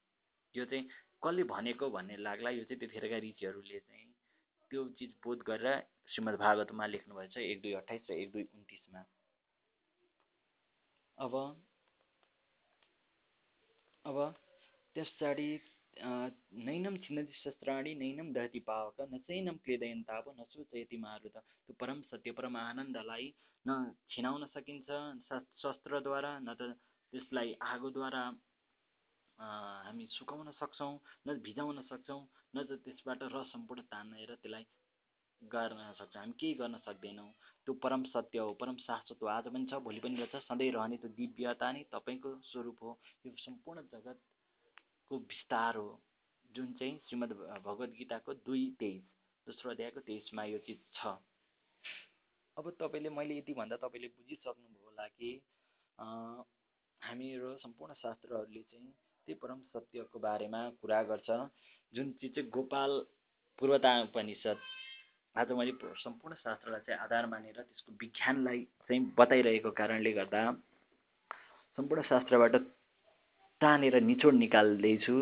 Speaker 1: यो चाहिँ कसले भनेको भन्ने लाग्ला यो चाहिँ त्यतिखेरका ऋषिहरूले चाहिँ त्यो चिज बोध गरेर श्रीमद् भागवतमा लेख्नुभएको छ एक दुई अठाइस र एक दुई उन्तिसमा। अब अब त्यस पछाडि नैनम छिन्नति शस्त्राणी नैनम दहति पावक न चैनम क्लेदयन ताप न मारुत। त्यो परम सत्य परम आनन्दलाई न छिनाउन सकिन्छ शस्त्रद्वारा न त त्यसलाई आगोद्वारा हामी सुकाउन सक्छौँ न भिजाउन सक्छौँ न त त्यसबाट रस सम्पूर्ण तानेर त्यसलाई गर्न सक्छौँ। हामी केही गर्न सक्दैनौँ। त्यो परम सत्य हो परम शाश्वत हो। आज पनि छ भोलि पनि गर्छ। सधैँ रहने त्यो दिव्यता नै तपाईँको स्वरूप हो। यो सम्पूर्ण जगत को विस्तार हो। जुन चाहिँ श्रीमद् भगवद् गीताको दुई तेइस दोस्रो अध्यायको तेइसमा यो चिज छ। अब तपाईँले मैले यति भन्दा तपाईँले बुझिसक्नुभयो होला कि हामीहरू सम्पूर्ण शास्त्रहरूले चाहिँ त्यही परम सत्यको बारेमा कुरा गर्छ। जुन चिज चाहिँ गोपाल पूर्वता उपनिषद आज मैले सम्पूर्ण शास्त्रलाई चाहिँ आधार मानेर त्यसको विज्ञानलाई चाहिँ बताइरहेको कारणले गर्दा सम्पूर्ण शास्त्रबाट तानेर निचोड निकाल्दैछु।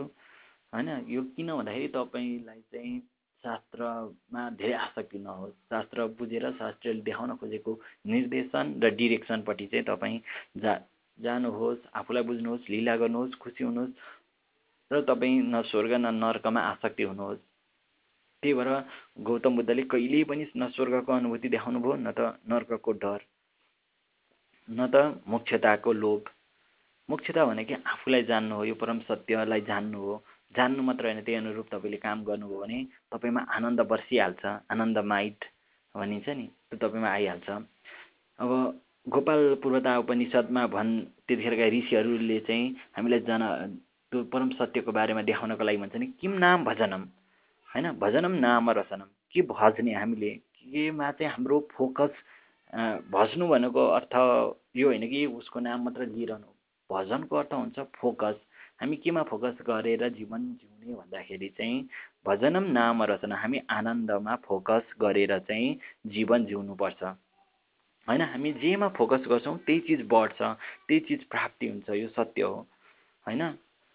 Speaker 1: होइन यो किन भन्दाखेरि तपाईँलाई चाहिँ शास्त्रमा धेरै आसक्ति नहोस् शास्त्र बुझेर शास्त्रले देखाउन खोजेको निर्देशन र डिरेक्सनपट्टि चाहिँ तपाईँ जा जानुहोस् आफूलाई बुझ्नुहोस् लिला गर्नुहोस् खुसी हुनुहोस् र तपाईँ न स्वर्ग न नर्कमा आसक्ति हुनुहोस्। त्यही भएर गौतम बुद्धले कहिल्यै पनि न स्वर्गको अनुभूति देखाउनु भयो न त नर्कको डर न त मोक्षताको लोभ। मुख्यत भनेको आफूलाई जान्नु हो यो परम सत्यलाई जान्नु हो। जान्नु मात्र होइन त्यही अनुरूप तपाईँले काम गर्नुभयो भने तपाईँमा आनन्द बर्सिहाल्छ आनन्द माइट भनिन्छ नि त्यो तपाईँमा आइहाल्छ। अब गोपाल पूर्वता उपनिषदमा भन् त्यतिखेरका ऋषिहरूले चाहिँ हामीलाई जान त्यो परम सत्यको बारेमा देखाउनको लागि भन्छ नि किम नाम भजनम? होइन भजनम नाम रसनम के भज्ने हामीले? केमा चाहिँ हाम्रो फोकस भज्नु भनेको अर्थ यो होइन कि उसको नाम मात्र लिइरहनु। भजनको अर्थ हुन्छ फोकस। हामी केमा फोकस गरेर जीवन जिउने भन्दाखेरि चाहिँ भजनम नाम रचना हामी आनन्दमा फोकस गरेर चाहिँ जीवन जिउनुपर्छ। होइन हामी जेमा फोकस गर्छौँ त्यही चिज बढ्छ त्यही चिज प्राप्ति हुन्छ यो सत्य हो। होइन?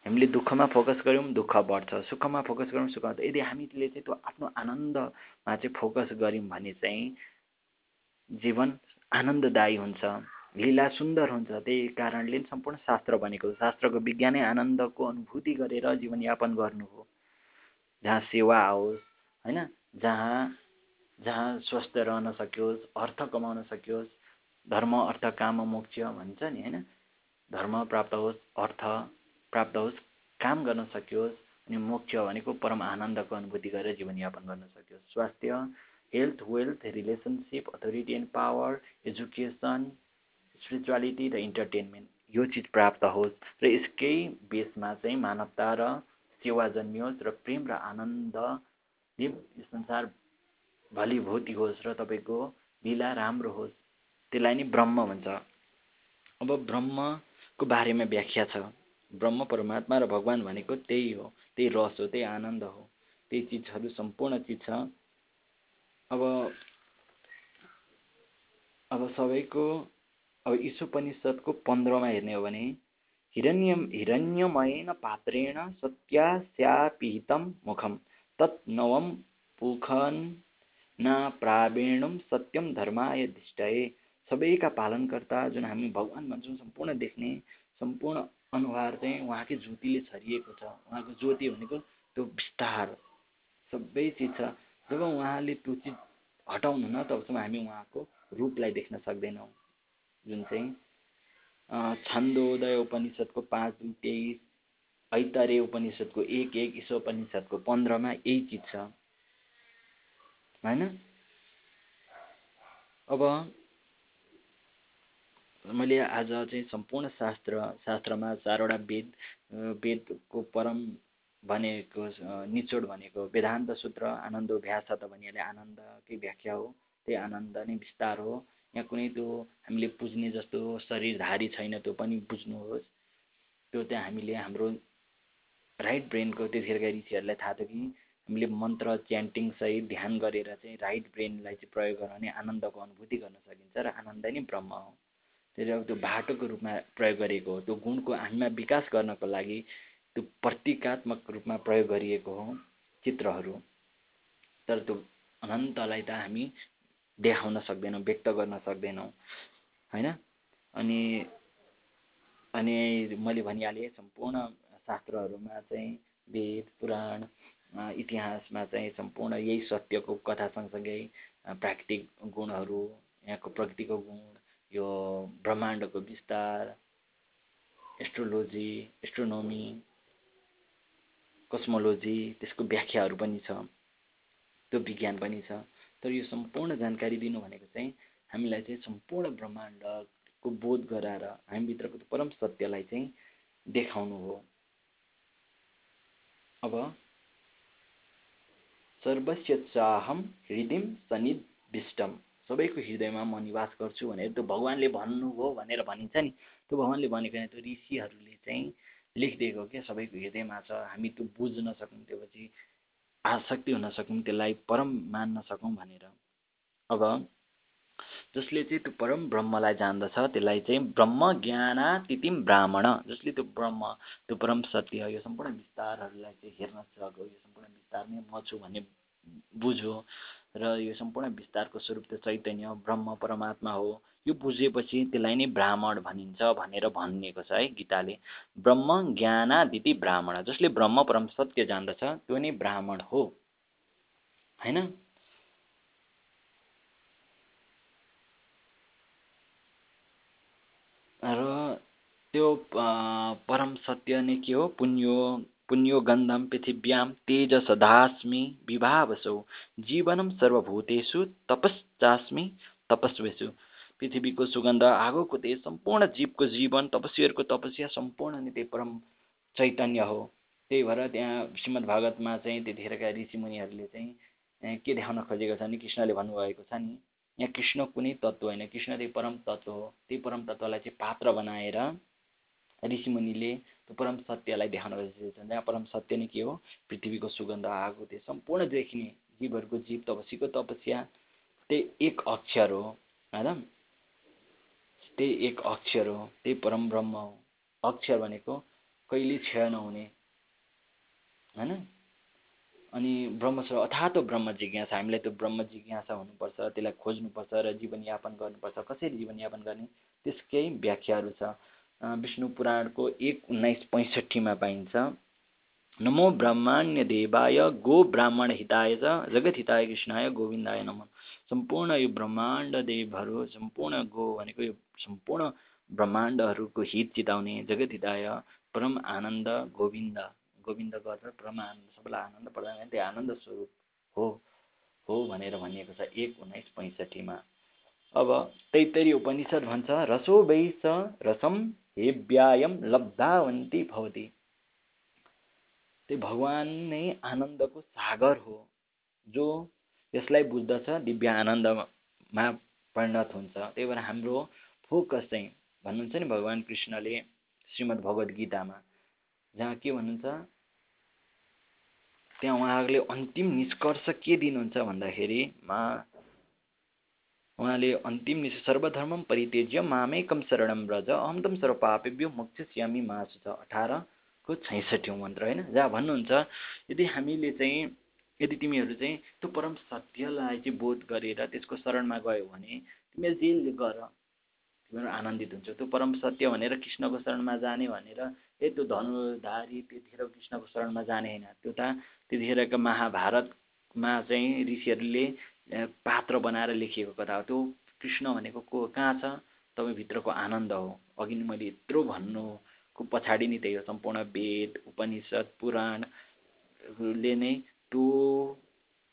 Speaker 1: हामीले दुःखमा फोकस गऱ्यौँ दुःख बढ्छ। सुखमा फोकस गऱ्यौँ सुख यदि हामीले चाहिँ त्यो आफ्नो आनन्दमा चाहिँ फोकस गऱ्यौँ भने चाहिँ जीवन आनन्ददायी हुन्छ। लीला सुन्दर हुन्छ। त्यही कारणले सम्पूर्ण शास्त्र बनेको शास्त्रको विज्ञानै आनन्दको अनुभूति गरेर जीवनयापन गर्नु हो। जहाँ सेवा आओस् होइन? जहाँ जहाँ स्वस्थ रहन सकियोस् अर्थ कमाउन सकियोस् धर्म अर्थ काम मोक्ष भन्छ नि होइन? धर्म प्राप्त होस् अर्थ प्राप्त होस् काम गर्न सकियोस् अनि मोक्ष भनेको परम आनन्दको अनुभूति गरेर जीवनयापन गर्न सकियोस्। स्वास्थ्य health wealth relationship authority and power education spirituality र इन्टरटेनमेन्ट यो चिज प्राप्त होस् र यसकै बेसमा चाहिँ मानवता र सेवा जन्मियोस् र प्रेम र आनन्द यो संसार भलिभूति होस् र तपाईँको लीला राम्रो होस् त्यसलाई नै ब्रह्म भन्छ। अब ब्रह्मको बारेमा व्याख्या छ। ब्रह्म परमात्मा र भगवान् भनेको त्यही हो त्यही रस हो त्यही आनन्द हो त्यही चिजहरू सम्पूर्ण चिज छ। अब अब सबैको अब ईशोपनिषद्को पन्ध्रमा हेर्ने हो भने हिरण्य हिरण्यमयेन पात्रेण सत्यास्यापिहितं मुखम तत् नवम पुखन न प्रावेणुम सत्यम धर्माय दिष्टये। सबैका पालनकर्ता जुन हामी भगवान् भन्छौँ सम्पूर्ण देख्ने सम्पूर्ण अनुहार चाहिँ उहाँकै ज्योतिले छरिएको छ। उहाँको ज्योति भनेको त्यो विस्तार सबै चिज छ। जब उहाँले त्यो चिज हटाउनुहुन्न तबसम्म हामी उहाँको रूपलाई देख्न सक्दैनौँ। जुन चाहिँ छन्दोदय उपनिषद्को पाँच दुई तेइस ऐतरे उपनिषद्को एक एक ईशो उपनिषद्को पन्ध्रमा यही चिज छ। होइन? अब मैले आज चाहिँ सम्पूर्ण शास्त्र शास्त्रमा चारवटा वेद वेदको परम भनेको निचोड भनेको वेदान्त सूत्र आनन्द भ्यास त भनिहाले आनन्दकै व्याख्या हो। त्यही आनन्द नै विस्तार हो। यहाँ कुनै त्यो हामीले पुज्ने जस्तो शरीरधारी छैन त्यो पनि बुझ्नुहोस्। त्यो चाहिँ हामीले हाम्रो राइट ब्रेनको त्यतिखेरका ऋषिहरूलाई थाहा थियो कि हामीले मन्त्र च्यान्टिङसहित ध्यान गरेर चाहिँ राइट ब्रेनलाई चाहिँ प्रयोग गर्यो भने आनन्दको अनुभूति गर्न सकिन्छ र आनन्द नै ब्रह्म हो। त्यसले अब त्यो बाटोको रूपमा प्रयोग गरिएको हो त्यो गुणको हामीमा विकास गर्नको लागि त्यो प्रतीकात्मक रूपमा प्रयोग गरिएको हो चित्रहरू। तर त्यो अनन्तलाई त हामी देखाउन सक्दैनौँ व्यक्त गर्न सक्दैनौँ होइन? अनि अनि मैले भनिहालेँ सम्पूर्ण शास्त्रहरूमा चाहिँ वेद पुराण इतिहासमा चाहिँ सम्पूर्ण यही सत्यको कथा सँगसँगै प्राकृतिक गुणहरू यहाँको प्रकृतिको गुण यो ब्रह्माण्डको विस्तार एस्ट्रोलोजी एस्ट्रोनोमी कस्मोलोजी त्यसको व्याख्याहरू पनि छ त्यो विज्ञान पनि छ। तर यो सम्पूर्ण जानकारी दिनु भनेको चाहिँ हामीलाई चाहिँ सम्पूर्ण ब्रह्माण्डको बोध गराएर हामीभित्रको परम सत्यलाई चाहिँ देखाउनु हो। अब सर्वस्य चाहम हृदय सनिविष्टम सबैको हृदयमा म निवास गर्छु भनेर त्यो भगवान्ले भन्नुभयो भनेर भनिन्छ नि। त्यो भगवान्ले भनेको त्यो ऋषिहरूले चाहिँ लेखिदिएको क्या सबैको हृदयमा छ। हामी त्यो बुझ्न सक्यौँ त्यो पछि आसक्ति हुन सकौँ त्यसलाई परम मान्न सकौँ भनेर। अब जसले चाहिँ त्यो परम ब्रह्मलाई जान्दछ त्यसलाई चाहिँ ब्रह्म ज्ञानातिथिम ब्राह्मण। जसले त्यो ब्रह्म त्यो परम सत्य यो सम्पूर्ण विस्तारहरूलाई चाहिँ हेर्न सक्यो यो सम्पूर्ण विस्तार नै म छु भन्ने बुझ्यो र यो सम्पूर्ण विस्तारको स्वरूप त्यो चैतन्य ब्रह्म परमात्मा हो। यो बुझेपछि त्यसलाई नै ब्राह्मण भनिन्छ भनेर भनिएको छ है गीताले। ब्रह्म ज्ञानादिति ब्राह्मण जसले ब्रह्म परम सत्य जान्दछ त्यो नै ब्राह्मण हो। होइन? र त्यो परम सत्य नै के हो? पुण्यो पुण्यो गन्धम पृथिव्याम तेज सदास्मि विभावसौ। जीवनम सर्वभूतेषु तपश्चास्मि तपस्वेषु। पृथ्वीको सुगन्ध आगोको तेज सम्पूर्ण जीवको जीवन तपस्वीहरूको तपस्या सम्पूर्ण नै त्यही परम चैतन्य हो। त्यही भएर त्यहाँ श्रीमद् भागवतमा चाहिँ त्यतिखेरका ऋषिमुनिहरूले चाहिँ के देखाउन खोजेको छ भने कृष्णले भन्नुभएको छ नि यहाँ कृष्ण कुनै तत्त्व होइन। कृष्ण त्यही परम तत्त्व हो। त्यही परम तत्त्वलाई चाहिँ पात्र बनाएर ऋषिमुनिले त्यो परम सत्यलाई देखाउन खोजेको छ त्यहाँ परम सत्य नै के हो? पृथ्वीको सुगन्ध आगो त्यो सम्पूर्ण देखिने जीवहरूको जीव तपसीको तपस्या त्यही एक अक्षर हो होइन त्यही एक अक्षर हो त्यही परम ब्रह्म हो। अक्षर भनेको कहिले क्षय नहुने होइन? अनि ब्रह्मस्वर अथातो ब्रह्म जिज्ञासा हामीलाई त्यो ब्रह्म जिज्ञासा हुनुपर्छ त्यसलाई खोज्नुपर्छ र जीवनयापन गर्नुपर्छ। कसरी जीवनयापन गर्ने? त्यसकै व्याख्याहरू छ। विष्णु पुराणको एक उन्नाइस पैँसठीमा पाइन्छ नमो ब्रह्माण्य देवाय गो ब्राह्मण हिताय च जगत हिताय कृष्णाय गोविन्दाय नम। सम्पूर्ण यो ब्रह्माण्ड देवहरू सम्पूर्ण गो भनेको यो सम्पूर्ण ब्रह्माण्डहरूको हित चिताउने जगत हिताय परम आनन्द गोविन्द गोविन्द गर्छ परम आनन्द सबैलाई आनन्द प्रदान त्यो आनन्द स्वरूप हो हो भनेर भनिएको छ एक उन्नाइस पैँसठीमा। अब तैतरी उपनिषद भन्छ रसो वैस रसम हेव्यायम लब्धावन्ती भवती। त्यो भगवान् नै आनन्दको सागर हो जो यसलाई बुझ्दछ दिव्य आनन्दमा परिणत हुन्छ। त्यही भएर हाम्रो फोकस चाहिँ भन्नुहुन्छ नि भगवान् कृष्णले श्रीमद् भगवद् गीतामा जहाँ के भन्नुहुन्छ त्यहाँ उहाँहरूले अन्तिम निष्कर्ष के दिनुहुन्छ भन्दाखेरि मा उहाँले अन्तिम निष् सर्वधर्मम परित्यज्य मामेकम शरणम ब्रज अहम तम सर्वपापेभ्यो मोक्षस्यामी मासु छ अठारको छैसठौँ मन्त्र होइन? जहाँ भन्नुहुन्छ यदि हामीले चाहिँ यदि तिमीहरू चाहिँ त्यो परम सत्यलाई चाहिँ बोध गरेर त्यसको शरणमा गयौ भने तिमीहरू जे गर तिमीहरू आनन्दित हुन्छ। त्यो परम सत्य भनेर कृष्णको शरणमा जाने भनेर ए त्यो धनुधारी त्यतिखेर कृष्णको शरणमा जाने होइन। त्यो त त्यतिखेरको महाभारतमा चाहिँ ऋषिहरूले पात्र बनाएर लेखिएको कथा हो। त्यो कृष्ण भनेको को कहाँ छ? तपाईँभित्रको आनन्द हो। अघि नै मैले यत्रो भन्नुको पछाडि नै त्यही हो। सम्पूर्ण वेद उपनिषद पुराणले नै त्यो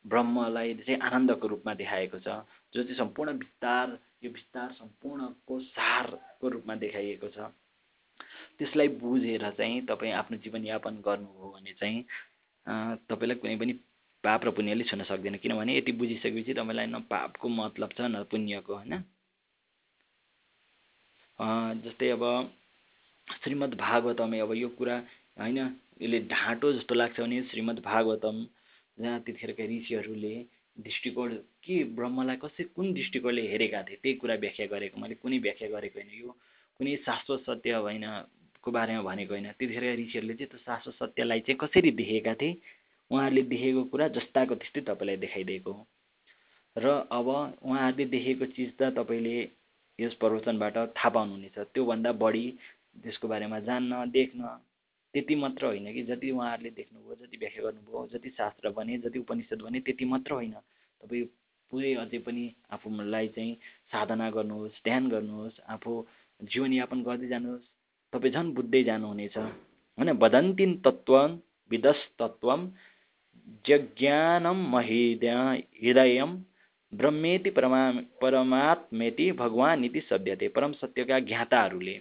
Speaker 1: ब्रह्मलाई चाहिँ आनन्दको रूपमा देखाएको छ। जो चाहिँ सम्पूर्ण विस्तार यो विस्तार सम्पूर्णको सारको रूपमा देखाइएको छ। त्यसलाई बुझेर चाहिँ तपाईँ आफ्नो जीवनयापन गर्नुभयो भने चाहिँ तपाईँलाई कुनै पनि पाप र पुण्यले छुन सक्दैन। किनभने यति बुझिसकेपछि तपाईँलाई न पापको मतलब छ न पुण्यको होइन? जस्तै अब श्रीमद् भागवतम अब यो कुरा होइन यसले ढाँटो जस्तो लाग्छ भने श्रीमद् भागवतम जहाँ त्यतिखेरका ऋषिहरूले दृष्टिकोण के ब्रह्मलाई कसै कुन दृष्टिकोणले हेरेका थिए? त्यही कुरा व्याख्या गरेको मैले कुनै व्याख्या गरेको होइन। यो कुनै शाश्वत सत्य होइन को बारेमा भनेको होइन। त्यतिखेरका ऋषिहरूले चाहिँ त्यो शाश्वत सत्यलाई चाहिँ कसरी देखेका थिए? उहाँहरूले देखेको कुरा जस्ताको त्यस्तै तपाईँलाई देखाइदिएको हो। र अब उहाँहरूले देखेको चिज त तपाईँले यस प्रवचनबाट थाहा पाउनुहुनेछ। त्योभन्दा बढी त्यसको बारेमा जान्न देख्न त्यति मात्र होइन कि जति उहाँहरूले देख्नुभयो जति व्याख्या गर्नुभयो जति शास्त्र भने जति उपनिषद भने त्यति मात्र होइन। तपाईँ पुरै अझै पनि आफूलाई चाहिँ साधना गर्नुहोस् ध्यान गर्नुहोस् आफू जीवनयापन गर्दै जानुहोस्। तपाईँ झन् बुझ्दै जानुहुनेछ होइन तत्त्व जज्ञानम महिद हृदय ब्रह्मेति परमा परमात्मेति भगवान् इति सभ्यते परम सत्यका ज्ञाताहरूले।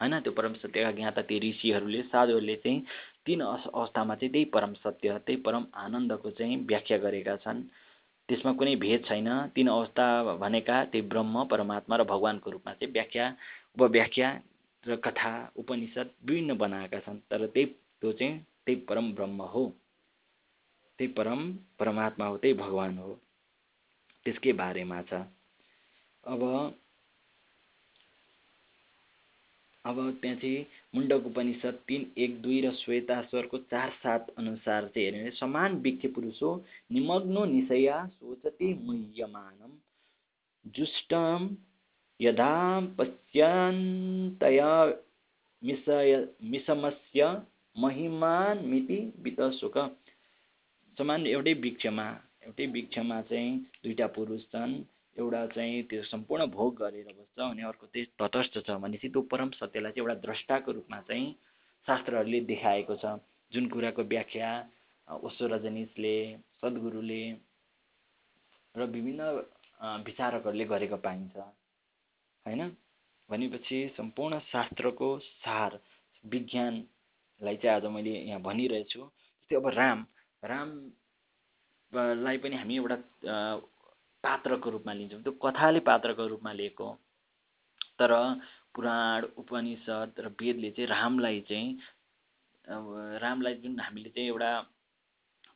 Speaker 1: होइन त्यो परम सत्यका ज्ञाता ती ऋषिहरूले साधुहरूले चाहिँ तिन अवस्थामा चाहिँ त्यही परम सत्य त्यही परम आनन्दको चाहिँ व्याख्या गरेका छन्। त्यसमा कुनै भेद छैन। तिन अवस्था भनेका त्यही ब्रह्म परमात्मा र भगवान्को रूपमा चाहिँ व्याख्या उपव्याख्या र कथा उपनिषद विभिन्न बनाएका छन् तर त्यही त्यो चाहिँ त्यही परम ब्रह्म हो। त्यही परम परमात्मा हो त्यही भगवान् हो। त्यसकै बारेमा छ। अब अब त्यहाँ चाहिँ मुण्डक उपनिषद तिन एक दुई र श्वेताश्वरको चार सात अनुसार चाहिँ हेऱ्यो भने समान वृक्ष पुरुषो निमग्नो निशया सोचते मुह्यमानम। जुष्टम यदा पश्यन्तया मिसय मिसमस्य महिमान मिति वितसुक समान एउटै वृक्षमा एउटै वृक्षमा चाहिँ दुईवटा पुरुष छन् एउटा चाहिँ त्यो सम्पूर्ण भोग गरेर बस्छ अनि अर्को चाहिँ तटस्थ छ भनेपछि त्यो परम सत्यलाई चाहिँ एउटा द्रष्टाको रूपमा चाहिँ शास्त्रहरूले देखाएको छ। जुन कुराको व्याख्या ओसो रजनीसले सद्गुरुले र विभिन्न विचारकहरूले गरेको पाइन्छ। होइन? भनेपछि सम्पूर्ण शास्त्रको सार विज्ञानलाई चाहिँ आज मैले यहाँ भनिरहेछु जस्तै अब राम रामलाई पनि हामी एउटा पात्रको रूपमा लिन्छौँ। त्यो कथाले पात्रको रूपमा लिएको तर पुराण उपनिषद र वेदले चाहिँ रामलाई चाहिँ अब रामलाई जुन हामीले चाहिँ एउटा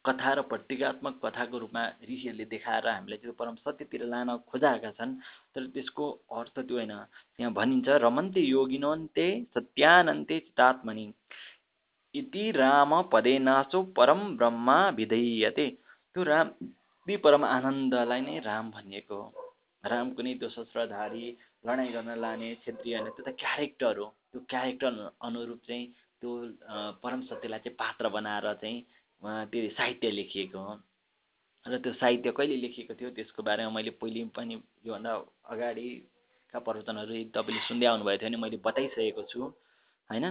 Speaker 1: कथा र प्रतीकात्मक कथाको रूपमा ऋषिहरूले देखाएर हामीलाई त्यो परम सत्यतिर लान खोजाएका छन्। तर त्यसको अर्थ त्यो होइन। त्यहाँ भनिन्छ रमन्ते योगिनोन्ते सत्यानन्ते चितात्मनि इति राम पदे नाचो परम ब्रह्मा विधेयते। त्यो राम ती परम आनन्दलाई नै राम भनिएको राम कुनै त्यो शस्त्रधारी लडाइँ गर्न लाने क्षेत्रीय होइन त्यो त क्यारेक्टर हो। त्यो क्यारेक्टर अनुरूप चाहिँ त्यो परम सत्यलाई चाहिँ पात्र बनाएर चाहिँ त्यो साहित्य लेखिएको हो। र त्यो साहित्य कहिले लेखिएको थियो? त्यसको बारेमा मैले पहिले पनि योभन्दा अगाडिका प्रवचनहरू तपाईँले सुन्दै आउनुभएको थियो भने मैले बताइसकेको छु होइन?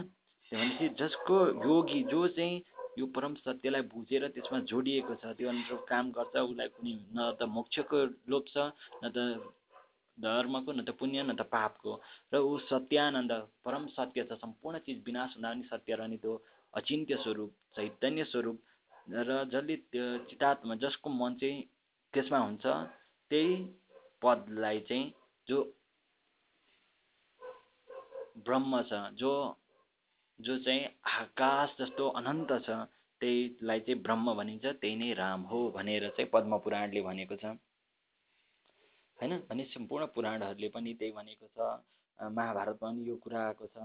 Speaker 1: भनेपछि जसको योगी जो चाहिँ यो परम सत्यलाई बुझेर त्यसमा जोडिएको छ त्यो अनुसार काम गर्छ उसलाई कुनै न त मोक्षको लोभ छ न त धर्मको न त पुण्य न त पापको। र ऊ सत्यानन्द परम सत्य छ सम्पूर्ण चिज विनाश हुँदा पनि सत्य रहने त्यो अचिन्त्य स्वरूप चैतन्य स्वरूप र जसले त्यो चितात्मा जसको मन चाहिँ त्यसमा हुन्छ त्यही पदलाई चाहिँ जो ब्रह्म छ जो जो चाहिँ आकाश जस्तो अनन्त छ त्यहीलाई चाहिँ ब्रह्म भनिन्छ त्यही नै राम हो भनेर चाहिँ पद्म पुराणले भनेको छ। होइन? भने सम्पूर्ण पुराणहरूले पनि त्यही भनेको छ। महाभारतमा पनि यो कुरा आएको छ।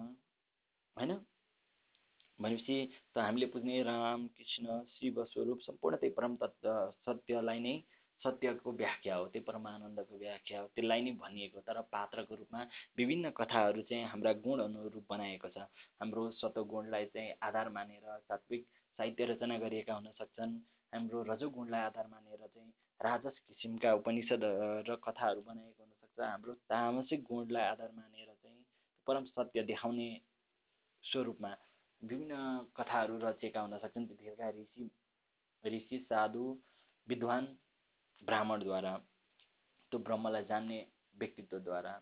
Speaker 1: होइन? भनेपछि त हामीले पुज्ने राम कृष्ण शिव स्वरूप सम्पूर्ण त्यही परम तत्व सत्यलाई नै सत्यको व्याख्या हो त्यो परमानन्दको व्याख्या हो त्यसलाई नै भनिएको तर पात्रको रूपमा विभिन्न कथाहरू चाहिँ हाम्रा गुण अनुरूप बनाएको छ। हाम्रो सतोगुणलाई चाहिँ आधार मानेर सात्विक साहित्य रचना गरिएका हुन सक्छन्। हाम्रो रजोगुणलाई आधार मानेर चाहिँ राजस किसिमका उपनिषद र कथाहरू बनाएको हुनसक्छ हाम्रो तामसिक गुणलाई आधार मानेर चाहिँ परम सत्य देखाउने स्वरूपमा विभिन्न कथाहरू रचेका हुन सक्छन्। त्यतिखेरका ऋषि ऋषि साधु विद्वान ब्राह्मणद्वारा त्यो ब्रह्मलाई जान्ने व्यक्तित्वद्वारा।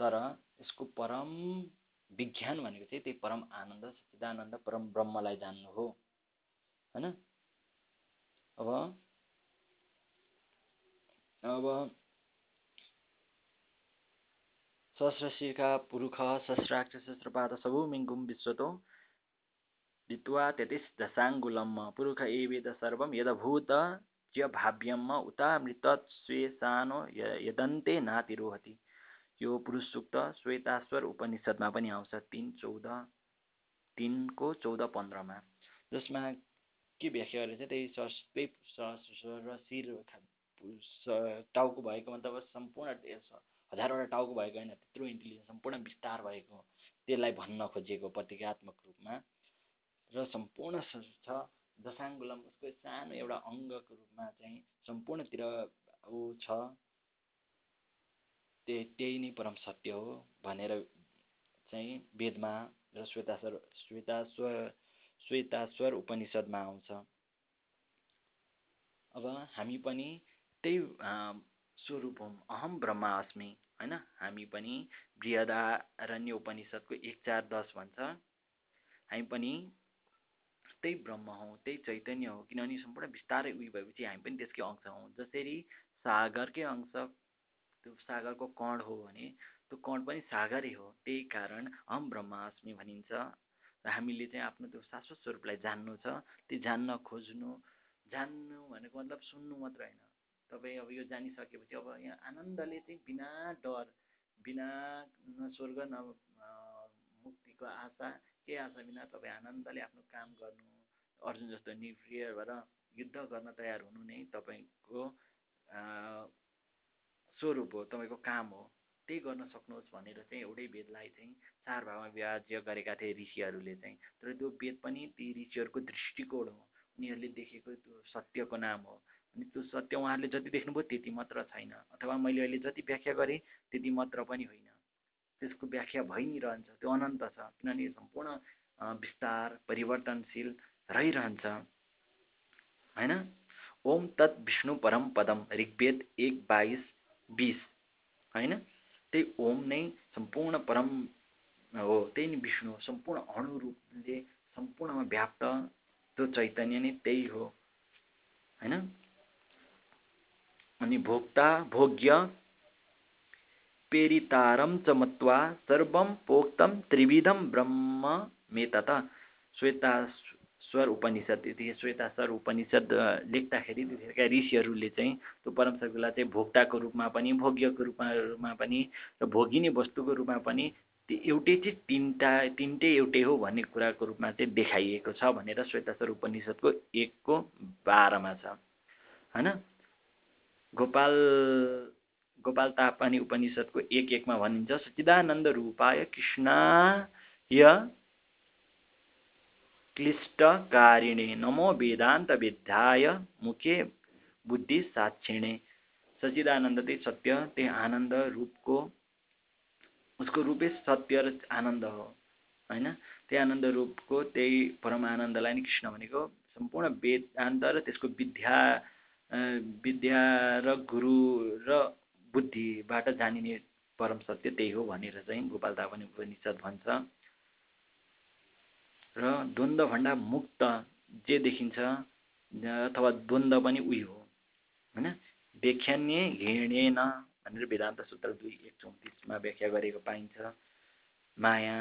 Speaker 1: तर यसको परम विज्ञान भनेको चाहिँ त्यही परम आनन्द सच्चिदानन्द परम ब्रह्मलाई जान्नु हो होइन? अब अब सहस्रशिखा पुरुख सहस्राक्ष सहस्रपाद सबु मिङ्गुम विश्वतो दित्वा त्यतिस दशाङ्गुलम। पुरुख एवेद सर्वम यदभूत च भाव्यम उतामृत स्वेसानो यदन्ते नातिरोहति। यो पुरुष सुक्त श्वेताश्वर उपनिषदमा पनि आउँछ तिन चौध तिनको चौध पन्ध्रमा। जसमा के व्याख्या गरेर चाहिँ त्यही त्यही र शिर टाउको भएको मतलब सम्पूर्ण हजारवटा टाउको भएको होइन त्यत्रो इन्टेलिजेन्स सम्पूर्ण विस्तार भएको त्यसलाई भन्न खोजिएको प्रतीकात्मक रूपमा। र सम्पूर्ण छ। दशाङ्गुलम उसको सानो एउटा अङ्गको रूपमा चाहिँ सम्पूर्णतिर ऊ छ। त्यही त्यही नै परम सत्य हो भनेर चाहिँ वेदमा र श्वेताश्वर श्वेताश्वर श्वेताश्वर उपनिषदमा आउँछ। अब हामी पनि त्यही स्वरूप हौँ अहम ब्रह्मा होइन? हामी पनि बृहदारण्य उपनिषदको एक चार दस भन्छ। हामी पनि त्यही ब्रह्म हौ त्यही चैतन्य हो। किनभने सम्पूर्ण बिस्तारै उयो भएपछि हामी पनि त्यसकै अंश हौँ। जसरी सागरकै अंश त्यो सागरको कण हो भने त्यो कण पनि सागरै हो। त्यही कारण हम ब्रह्मास्मि भनिन्छ। र हामीले चाहिँ आफ्नो त्यो शाश्वत स्वरूपलाई जान्नु छ। त्यो जान्न खोज्नु जान्नु भनेको मतलब सुन्नु मात्र होइन। तपाईँ अब यो जानिसकेपछि अब यहाँ आनन्दले चाहिँ बिना डर बिना न स्वर्ग न मुक्तिको आशा केही आशा बिना तपाईँ आनन्दले आफ्नो काम गर्नु अर्जुन जस्तो निर्प्रिय भएर युद्ध गर्न तयार हुनु नै तपाईँको स्वरूप हो तपाईँको काम हो। त्यही गर्न सक्नुहोस् भनेर चाहिँ एउटै वेदलाई चाहिँ चार भागमा विभाज्य गरेका थिए ऋषिहरूले चाहिँ। तर त्यो वेद पनि ती ऋषिहरूको दृष्टिकोण हो। उनीहरूले देखेको त्यो सत्यको नाम हो। अनि त्यो सत्य उहाँहरूले जति देख्नुभयो त्यति मात्र छैन। अथवा मैले अहिले जति व्याख्या गरेँ त्यति मात्र पनि होइन। त्यसको व्याख्या भइ नै रहन्छ त्यो अनन्त छ किनभने सम्पूर्ण विस्तार परिवर्तनशील रहिरहन्छ। होइन? ओम तत् विष्णु परम पदम ऋग्वेद एक बाइस बिस। होइन? त्यही ओम नै सम्पूर्ण परम हो त्यही नै विष्णु सम्पूर्ण अणुरूपले सम्पूर्णमा व्याप्त त्यो चैतन्य नै त्यही हो। होइन? अनि भोक्ता भोग्य पेरितारम च मत्वा सर्वम पोक्तम त्रिविधम ब्रह्म मेतत। श्वेता स्वर उपनिषद त्यतिखेर श्वेतास्वर उपनिषद लेख्दाखेरि त्यतिखेरका ऋषिहरूले चाहिँ त्यो परम सगुलाई चाहिँ भोक्ताको रूपमा पनि भोग्यको रूपमा पनि र भोगिने वस्तुको रूपमा पनि त्यो एउटै चिज तिनवटा तिनटै एउटै हो भन्ने कुराको रूपमा चाहिँ देखाइएको छ भनेर श्वेतास्वर उपनिषदको एकको बाह्रमा छ। होइन? गोपाल गोपाल तापानी उपनिषदको एक एकमा भनिन्छ सच्चिदानन्द रूपाय कृष्णाय क्लिष्टकारिणे नमो वेदान्त विद्याय मुखे बुद्धि साक्षिणे। सच्चिदानन्द त्यही सत्य त्यही आनन्द रूपको उसको रूपै सत्य र आनन्द हो होइन? त्यही आनन्द रूपको त्यही परम आनन्दलाई नै कृष्ण भनेको सम्पूर्ण वेदान्त र त्यसको विद्या विद्या र गुरु र बुद्धिबाट जानिने परम सत्य त्यही हो भनेर चाहिँ गोपाल पनि उपनिषद भन्छ। र द्वन्द्वभन्दा मुक्त जे देखिन्छ अथवा द्वन्द्व पनि उही हो। होइन? व्याख्यान्य घिर्णेन भनेर वेदान्त सूत्र दुई एक चौतिसमा व्याख्या गरेको पाइन्छ। माया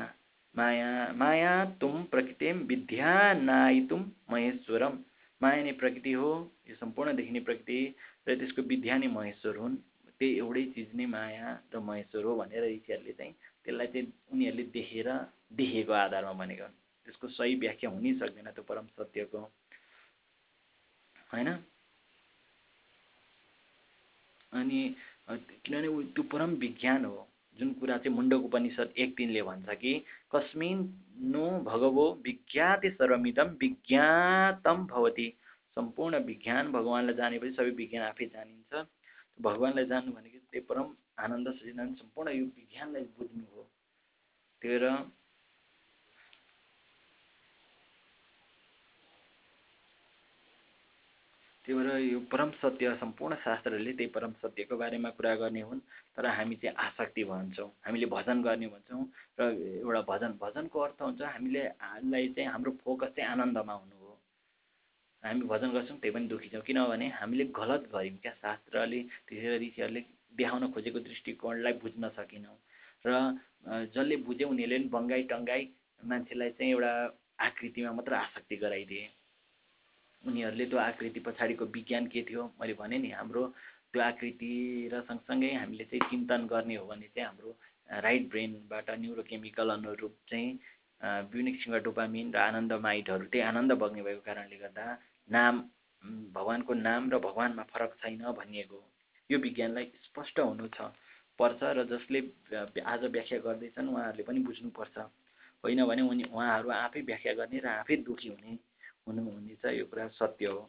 Speaker 1: माया माया तुम प्रकृतिम विद्यानायितुम महेश्वरम। माया नै प्रकृति हो यो सम्पूर्ण देखिने प्रकृति र त्यसको विद्या नै महेश्वर हुन्। त्यही एउटै चिज नै माया र महेश्वर हो भनेर ऋषिहरूले चाहिँ त्यसलाई चाहिँ उनीहरूले देखेर देखेको आधारमा भनेको त्यसको सही व्याख्या हुनै सक्दैन त्यो परम सत्यको। होइन? अनि किनभने त्यो परम विज्ञान हो। जुन कुरा चाहिँ मुण्डक उपनिषद एक तिनले भन्छ कि कस्मिन नो भगवो विज्ञाते सर्वमिदम विज्ञातम भवति। सम्पूर्ण विज्ञान भगवान्लाई जानेपछि सबै विज्ञान आफै जानिन्छ। भगवान्लाई जान्नु भनेको त्यो परम आनन्द सचिदान सम्पूर्ण यो विज्ञानलाई बुझ्नु हो। त्यो र त्यही भएर यो परम सत्य सम्पूर्ण शास्त्रहरूले त्यही परम सत्यको बारेमा कुरा गर्ने हुन् तर हामी चाहिँ आसक्ति भन्छौँ। हामीले भजन गर्ने भन्छौँ र एउटा भजन भजनको अर्थ हुन्छ हामीले चाहिँ हाम्रो फोकस चाहिँ आनन्दमा हुनु हो। हामी भजन गर्छौँ त्यही पनि दुःखी छौँ। किनभने हामीले गलत गऱ्यौँ। क्या शास्त्रले त्यसरी ऋषिहरूले देखाउन खोजेको दृष्टिकोणलाई बुझ्न सकेनौँ। र जसले बुझ्यो उनीहरूले पनि बङ्गाई टङ्गाई मान्छेलाई चाहिँ एउटा आकृतिमा मात्र आसक्ति गराइदिए। उनीहरूले त्यो आकृति पछाडिको विज्ञान के थियो? मैले भने नि हाम्रो त्यो आकृति र सँगसँगै हामीले चाहिँ चिन्तन गर्ने हो भने चाहिँ हाम्रो राइट ब्रेनबाट न्युरोकेमिकल अनुरूप चाहिँ विभिन्न किसिमका डोपामिन र आनन्दमाइडहरू त्यही आनन्द बग्ने भएको कारणले गर्दा नाम भगवान्को नाम र भगवान्मा फरक छैन भनिएको यो विज्ञानलाई स्पष्ट हुनु छ। पर्छ र जसले आज व्याख्या गर्दैछन् उहाँहरूले पनि बुझ्नुपर्छ। होइन भने उनी उहाँहरू आफै व्याख्या गर्ने र आफै दुःखी हुने हुनुहुनेछ यो कुरा सत्य हो।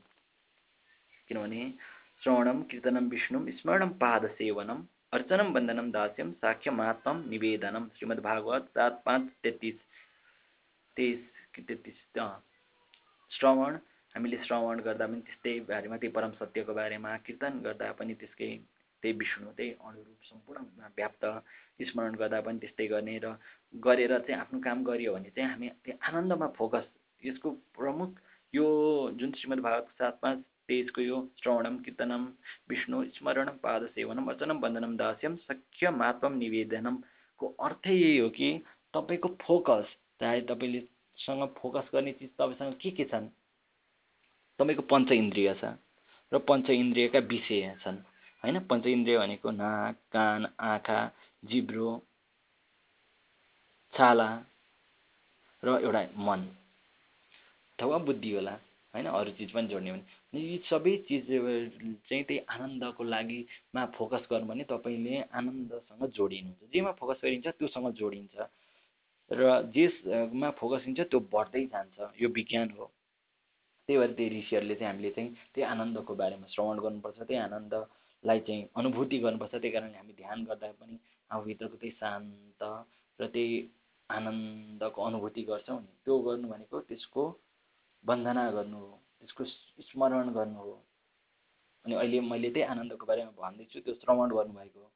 Speaker 1: किनभने श्रवणम कीर्तनम विष्णु स्मरणम पाद सेवनम अर्चनम वन्दनम दास्यम साख्यमात्म निवेदनम श्रीमद् भागवत सात पाँच तेत्तिस तेइस तेत्तिस श्रवण हामीले श्रवण गर्दा पनि त्यस्तै बारेमा त्यही परम सत्यको बारेमा कीर्तन गर्दा पनि त्यसकै त्यही विष्णु त्यही अनुरूप सम्पूर्ण व्याप्त स्मरण गर्दा पनि त्यस्तै गर्ने र गरेर चाहिँ आफ्नो काम गरियो भने चाहिँ हामी त्यो आनन्दमा फोकस यसको प्रमुख यो जुन श्रीमद् भागवत सात पाँच यो श्रवणम कीर्तनम विष्णु स्मरणम पाद सेवनम अर्चनम वन्दनम दास्यम सख्य मात्वम निवेदनमको अर्थै यही हो कि तपाईँको फोकस चाहे तपाईँले सँग फोकस गर्ने चिज तपाईँसँग के के छन् तपाईँको पञ्च इन्द्रिय छ र पञ्च इन्द्रियका विषय छन्। होइन? पञ्च इन्द्रिय भनेको नाक कान आँखा जिब्रो छाला र एउटा मन। अथवा बुद्धि होला। होइन? अरू चिज पनि जोड्ने भने। यी सबै चिज चाहिँ त्यही आनन्दको लागि मा फोकस गर्नु भने तपाईँले आनन्दसँग जोडिनुहुन्छ जेमा फोकस गरिन्छ त्योसँग जोडिन्छ। र जेमा फोकस हुन्छ त्यो बढ्दै जान्छ। यो विज्ञान हो। त्यही भएर त्यही ऋषिहरूले चाहिँ हामीले चाहिँ त्यही आनन्दको बारेमा श्रवण गर्नुपर्छ त्यही आनन्दलाई चाहिँ अनुभूति गर्नुपर्छ त्यही कारणले हामी ध्यान गर्दा पनि आफूभित्रको त्यही शान्त र त्यही आनन्दको अनुभूति गर्छौँ नि त्यो गर्नु भनेको त्यसको वन्दना गर्नु हो त्यसको स्मरण गर्नु हो। अनि अहिले मैले त्यही आनन्दको बारेमा भन्दैछु त्यो श्रवण गर्नुभएको हो।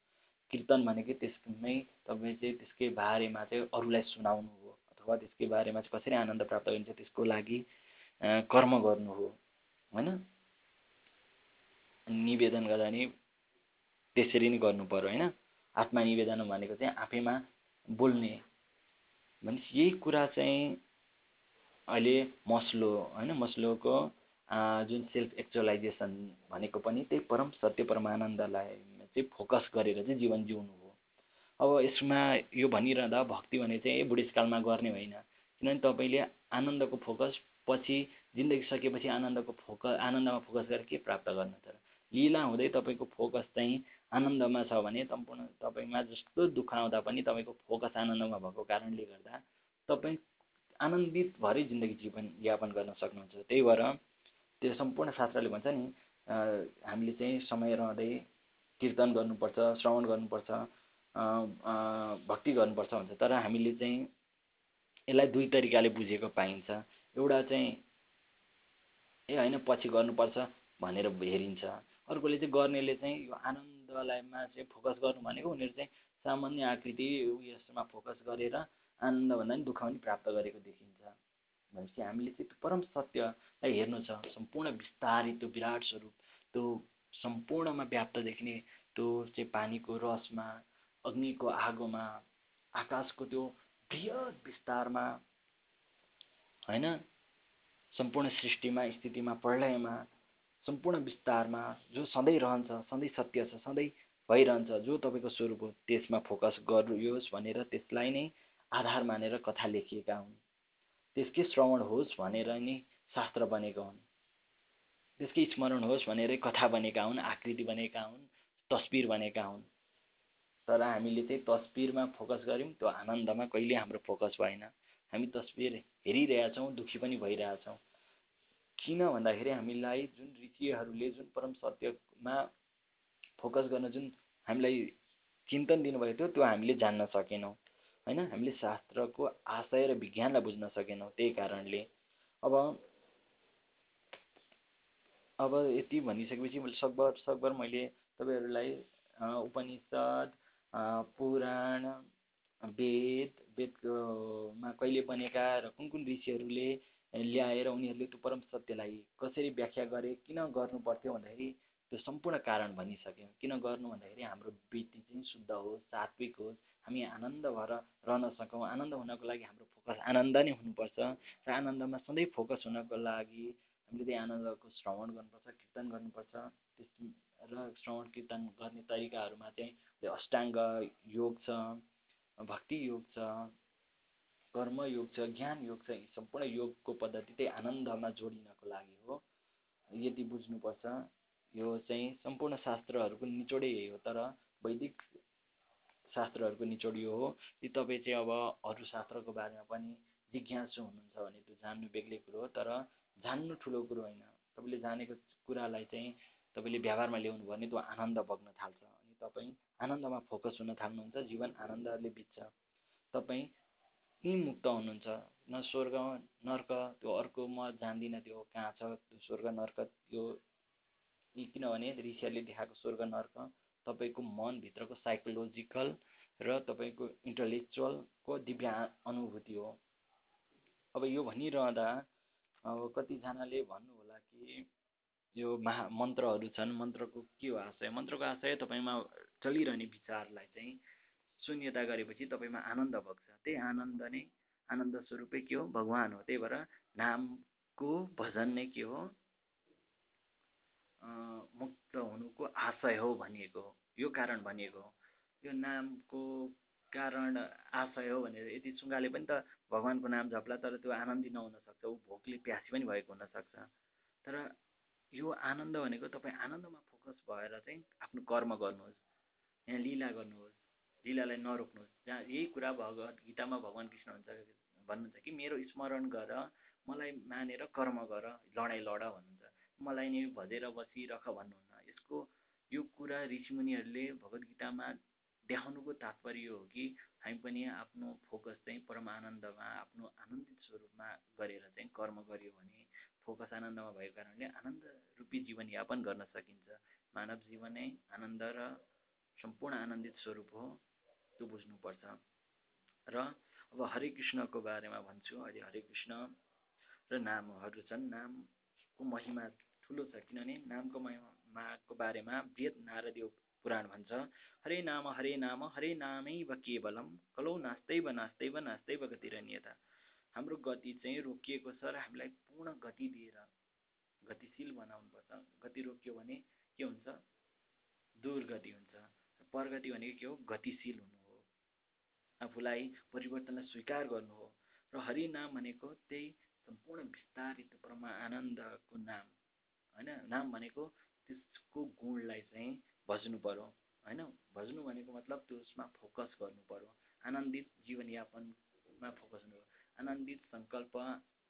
Speaker 1: कीर्तन भनेकै त्यसमै तपाईँ चाहिँ त्यसकै बारेमा चाहिँ अरूलाई सुनाउनु हो अथवा त्यसकै बारेमा चाहिँ कसरी आनन्द प्राप्त गरिन्छ त्यसको लागि कर्म गर्नु हो होइन? निवेदन गर्दा नि त्यसरी नै गर्नु पऱ्यो होइन? आत्मा निवेदन भनेको चाहिँ आफैमा बोल्ने भनेपछि यही कुरा चाहिँ अहिले मस्लो होइन? मस्लोको जुन सेल्फ एक्चुअलाइजेसन भनेको पनि त्यही परम सत्य परमानन्दलाई चाहिँ फोकस गरेर चाहिँ जीवन जिउनु हो। अब यसमा यो भनिरहँदा भक्ति भने चाहिँ बुढेसकालमा गर्ने होइन किनभने तपाईँले आनन्दको फोकस पछि जिन्दगी सकेपछि आनन्दको फोकस आनन्दमा फोकस गरेर के प्राप्त गर्नु त लिला हुँदै तपाईँको फोकस चाहिँ आनन्दमा छ भने सम्पूर्ण तपाईँमा जस्तो दुःख आउँदा पनि तपाईँको फोकस आनन्दमा भएको कारणले गर्दा तपाईँ आनन्दित भरै जिन्दगी जीवन यापन गर्न सक्नुहुन्छ। त्यही भएर त्यो सम्पूर्ण शास्त्रले भन्छ नि हामीले चाहिँ समय रहँदै कीर्तन गर्नुपर्छ श्रवण गर्नुपर्छ भक्ति गर्नुपर्छ भन्छ। तर हामीले चाहिँ यसलाई दुई तरिकाले बुझेको पाइन्छ। एउटा चाहिँ ए होइन पछि गर्नुपर्छ भनेर हेरिन्छ। अर्कोले चाहिँ गर्नेले चाहिँ यो आनन्दलाईमा चाहिँ फोकस गर्नु भनेको उनीहरू चाहिँ सामान्य आकृति उयसमा फोकस गरेर आनन्दभन्दा पनि दुःख पनि प्राप्त गरेको देखिन्छ। भनेपछि हामीले चाहिँ त्यो परम सत्यलाई हेर्नु छ सम्पूर्ण विस्तारित त्यो विराट स्वरूप त्यो सम्पूर्णमा व्याप्त देखिने त्यो चाहिँ पानीको रसमा अग्निको आगोमा आकाशको त्यो बृहत विस्तारमा होइन? सम्पूर्ण सृष्टिमा स्थितिमा प्रलयमा सम्पूर्ण विस्तारमा जो सधैँ रहन्छ सधैँ सत्य छ सधैँ भइरहन्छ जो तपाईँको स्वरूप हो त्यसमा फोकस गरियोस् भनेर त्यसलाई नै आधार मानेर कथा लेखिएका हुन्। त्यसकै श्रवण होस् भनेर नै शास्त्र बनेका हुन्। त्यसकै स्मरण होस् भनेरै कथा बनेका हुन् आकृति बनेका हुन् तस्बिर बनेका हुन्। तर हामीले चाहिँ तस्बिरमा फोकस गऱ्यौँ त्यो आनन्दमा कहिले हाम्रो फोकस भएन। हामी तस्बिर हेरिरहेछौँ दुःखी पनि भइरहेछौँ। किन भन्दाखेरि हामीलाई जुन ऋषिहरूले जुन परम सत्यमा फोकस गर्न जुन हामीलाई चिन्तन दिनुभएको थियो त्यो हामीले जान्न सकेनौँ। होइन? हामीले शास्त्रको आशय र विज्ञानलाई बुझ्न सकेनौँ त्यही कारणले। अब अब यति भनिसकेपछि सकभर सकभर मैले तपाईँहरूलाई उपनिषद पुराण वेद वेदमा कहिले बनेका र कुन कुन ऋषिहरूले ल्याएर उनीहरूले त्यो परम सत्यलाई कसरी व्याख्या गरे किन गर्नु पर्थ्यो भन्दाखेरि त्यो सम्पूर्ण कारण भनिसक्यौँ। किन गर्नु भन्दाखेरि हाम्रो वृत्ति चाहिँ शुद्ध होस् सात्विक होस् हामी आनन्द भएर रहन सकौँ। आनन्द हुनको लागि हाम्रो फोकस आनन्द नै हुनुपर्छ र आनन्दमा सधैँ फोकस हुनको लागि हामीले त्यही आनन्दको श्रवण गर्नुपर्छ कीर्तन गर्नुपर्छ। त्यस र श्रवण कीर्तन गर्ने तरिकाहरूमा चाहिँ अष्टाङ्ग योग छ। भक्ति योग छ कर्म योग छ ज्ञान योग छ सम्पूर्ण योगको पद्धति चाहिँ आनन्दमा जोडिनको लागि हो। यति बुझ्नुपर्छ यो चाहिँ सम्पूर्ण शास्त्रहरूको निचोडै यही हो तर वैदिक शास्त्रहरूको निचोड यो हो कि तपाईँ चाहिँ अब अरू शास्त्रको बारेमा पनि जिज्ञासु हुनुहुन्छ भने त्यो जान्नु बेग्लै कुरो हो तर जान्नु ठुलो कुरो होइन। तपाईँले जानेको कुरालाई चाहिँ तपाईँले व्यवहारमा ल्याउनु भने त्यो आनन्द बग्न थाल्छ। तपाईँ आनन्दमा फोकस हुन थाल्नुहुन्छ जीवन आनन्दले बित्छ। तपाईँ मुक्त हुनुहुन्छ। न स्वर्ग नर्क त्यो अर्को म जान्दिनँ त्यो कहाँ छ त्यो स्वर्ग नर्क त्यो किनभने ऋषिहरूले देखाएको स्वर्ग नर्क तपाईँको मनभित्रको साइकोलोजिकल र तपाईँको इन्टलेक्चुअलको दिव्य अनुभूति हो। अब यो भनिरहँदा अब कतिजनाले भन्नु होला कि यो महा मन्त्रहरू छन् मन्त्रको के हो आशय? मन्त्रको आशय तपाईँमा चलिरहने विचारलाई चाहिँ शून्यता गरेपछि तपाईँमा आनन्द बग्छ त्यही आनन्द नै आनन्द स्वरूपै के हो? भगवान् हो। त्यही भएर नामको भजन नै के हो? मुक्त हुनुको आशय हो भनिएको हो। यो कारण भनिएको हो। यो नामको कारण आशय हो भनेर यदि सुङ्गाले पनि त भगवान्को नाम जप्ला तर त्यो आनन्दी नहुन सक्छ। ऊ भोकले प्यासी पनि भएको हुनसक्छ तर यो आनन्द भनेको तपाईँ आनन्दमा फोकस भएर चाहिँ आफ्नो कर्म गर्नुहोस् यहाँ लीला गर्नुहोस् लीलालाई नरोक्नुहोस्। जहाँ यही कुरा भगवत गीतामा भगवान् कृष्ण हुन्छ भन्नुहुन्छ कि मेरो स्मरण गर मलाई मानेर कर्म गर लडाइँ लड भन्नुहुन्छ। मलाई नै भजेर बसिरह भन्नुहुन्न। यसको यो कुरा ऋषिमुनिहरूले भगवत गीतामा देखाउनुको तात्पर्य हो कि हामी पनि आफ्नो फोकस चाहिँ परम आनन्दमा आफ्नो आनन्दित स्वरूपमा गरेर चाहिँ कर्म गऱ्यो भने फोकस आनन्दमा भएको कारणले आनन्द रूपी जीवनयापन गर्न सकिन्छ। मानव जीवन नै आनन्द र सम्पूर्ण आनन्दित स्वरूप हो त्यो बुझ्नुपर्छ। र अब हरे कृष्णको बारेमा भन्छु अहिले हरे कृष्ण र नामहरू छन्। नामको महिमा ठुलो छ किनभने नामको महिमाको बारेमा वेद नारदीय पुराण भन्छ हरे नाम हरे नाम हरे नामैव केवलम कलौ नास्दैव नास्दैव नास्दैव गतिरन्यता। हाम्रो गति चाहिँ रोकिएको छ र हामीलाई पूर्ण गति दिएर गतिशील बनाउनुपर्छ। गति रोकियो भने के हुन्छ? दुर्गति हुन्छ। प्रगति भनेको के हो? गतिशील हुनु आफूलाई परिवर्तनलाई स्वीकार गर्नु हो। र हरि नाम भनेको त्यही सम्पूर्ण विस्तारित परमा आनन्दको नाम। होइन? नाम भनेको त्यसको गुणलाई चाहिँ भज्नु पऱ्यो होइन? भज्नु भनेको मतलब त्यसमा फोकस गर्नु पऱ्यो आनन्दित जीवनयापनमा फोकस हुनु आनन्दित सङ्कल्प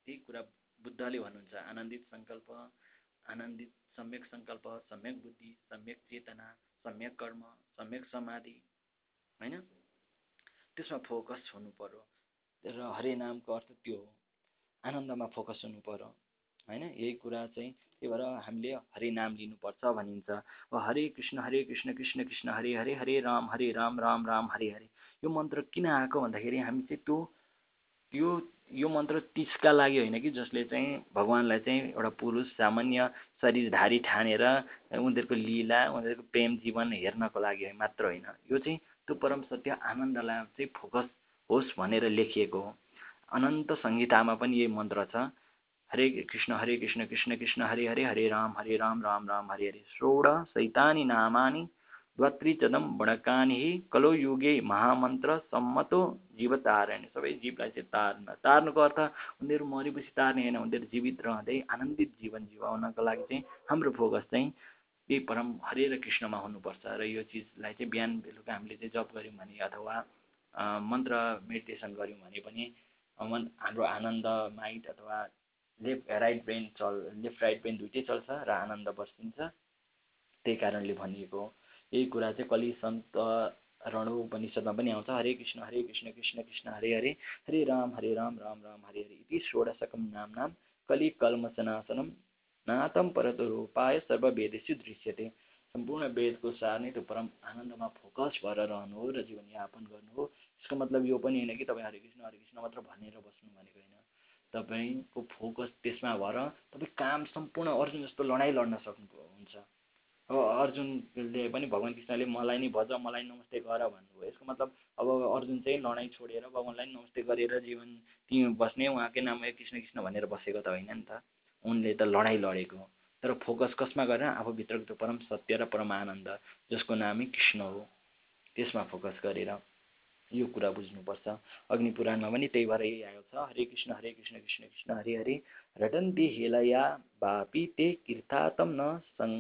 Speaker 1: त्यही कुरा बुद्धले भन्नुहुन्छ। आनन्दित सङ्कल्प आनन्दित सम्यक सङ्कल्प सम्यक बुद्धि सम्यक चेतना सम्यक कर्म सम्यक समाधि होइन? त्यसमा फोकस हुनु पऱ्यो र हरे नामको अर्थ त्यो हो। आनन्दमा फोकस हुनु पऱ्यो होइन? यही कुरा चाहिँ त्यही भएर हामीले हरे नाम लिनुपर्छ भनिन्छ। अब हरे कृष्ण हरे कृष्ण कृष्ण कृष्ण हरे हरे हरे राम हरे राम राम राम हरे हरे। यो मन्त्र किन आएको भन्दाखेरि हामी चाहिँ त्यो यो यो मन्त्र तिसका लागि होइन कि जसले चाहिँ भगवान्लाई चाहिँ एउटा पुरुष सामान्य शरीरधारी ठानेर उनीहरूको लीला उनीहरूको प्रेम जीवन हेर्नको लागि मात्र होइन। यो चाहिँ त्यो परम सत्य आनन्दलाई चाहिँ फोकस होस् भनेर लेखिएको हो। अनन्त संहितामा पनि यही मन्त्र छ। हरे कृष्ण हरे कृष्ण कृष्ण कृष्ण हरे हरे हरे राम हरे राम राम राम हरे हरे। षोड सैतानि नामानि द्वात्रिचदम बडकानि कलो युगे महामन्त्र सम्मतो जीव तारणे सबै जीवलाई चाहिँ तार्न तार्नुको अर्थ उनीहरू मरेपछि तार्ने होइन उनीहरू जीवित रहँदै आनन्दित जीवन जिवाउनको लागि चाहिँ हाम्रो फोकस चाहिँ यही परम हरे र कृष्णमा हुनुपर्छ र यो चिजलाई चाहिँ बिहान बेलुका हामीले चाहिँ जप गऱ्यौँ भने अथवा मन्त्र मेडिटेसन गऱ्यौँ भने पनि मन हाम्रो आनन्द माइन्ड अथवा लेफ्ट राइट ब्रेन चल लेफ्ट राइट ब्रेन दुइटै चल्छ र आनन्द बस्दिन्छ त्यही कारणले भनिएको यही कुरा चाहिँ कलि सन्त रणु उपनिषदमा पनि आउँछ हरे कृष्ण हरे कृष्ण कृष्ण कृष्ण हरे हरे हरे राम हरे राम राम राम हरे हरे इति षोडशकम नाम नाम कलि कल्मसनाशनम नातम परतरूपाय सर्ववेदेषु दृश्यते। सम्पूर्ण वेदको सार नै त्यो परम आनन्दमा फोकस भएर रहनु हो र जीवनयापन गर्नु हो। यसको मतलब यो पनि होइन कि तपाईँ हरे कृष्ण हरे कृष्ण मात्र भनेर बस्नु भनेको होइन। तपाईँको फोकस त्यसमा भएर तपाईँ काम सम्पूर्ण अर्जुन जस्तो लडाइँ लड्न सक्नुहुन्छ। अब अर्जुनले पनि भगवान् कृष्णले मलाई नै भज मलाई नमस्ते गर भन्नुभयो। यसको मतलब अब अर्जुन चाहिँ लडाइँ छोडेर भगवान्लाई नमस्ते गरेर जीवन तिमी बस्ने उहाँकै नाम कृष्ण कृष्ण भनेर बसेको त होइन नि त। उनले त लडाइँ लडेको। तर फोकस कसमा गरेर आफूभित्रको त्यो परम सत्य र परम आनन्द जसको नामै कृष्ण हो त्यसमा फोकस गरेर यो कुरा बुझ्नुपर्छ। अग्नि पुराणमा पनि त्यही भएर यही आएको छ हरे कृष्ण हरे कृष्ण कृष्ण कृष्ण हरे हरे रटन्ती हेलया बापी ते किर्तातम न सङ्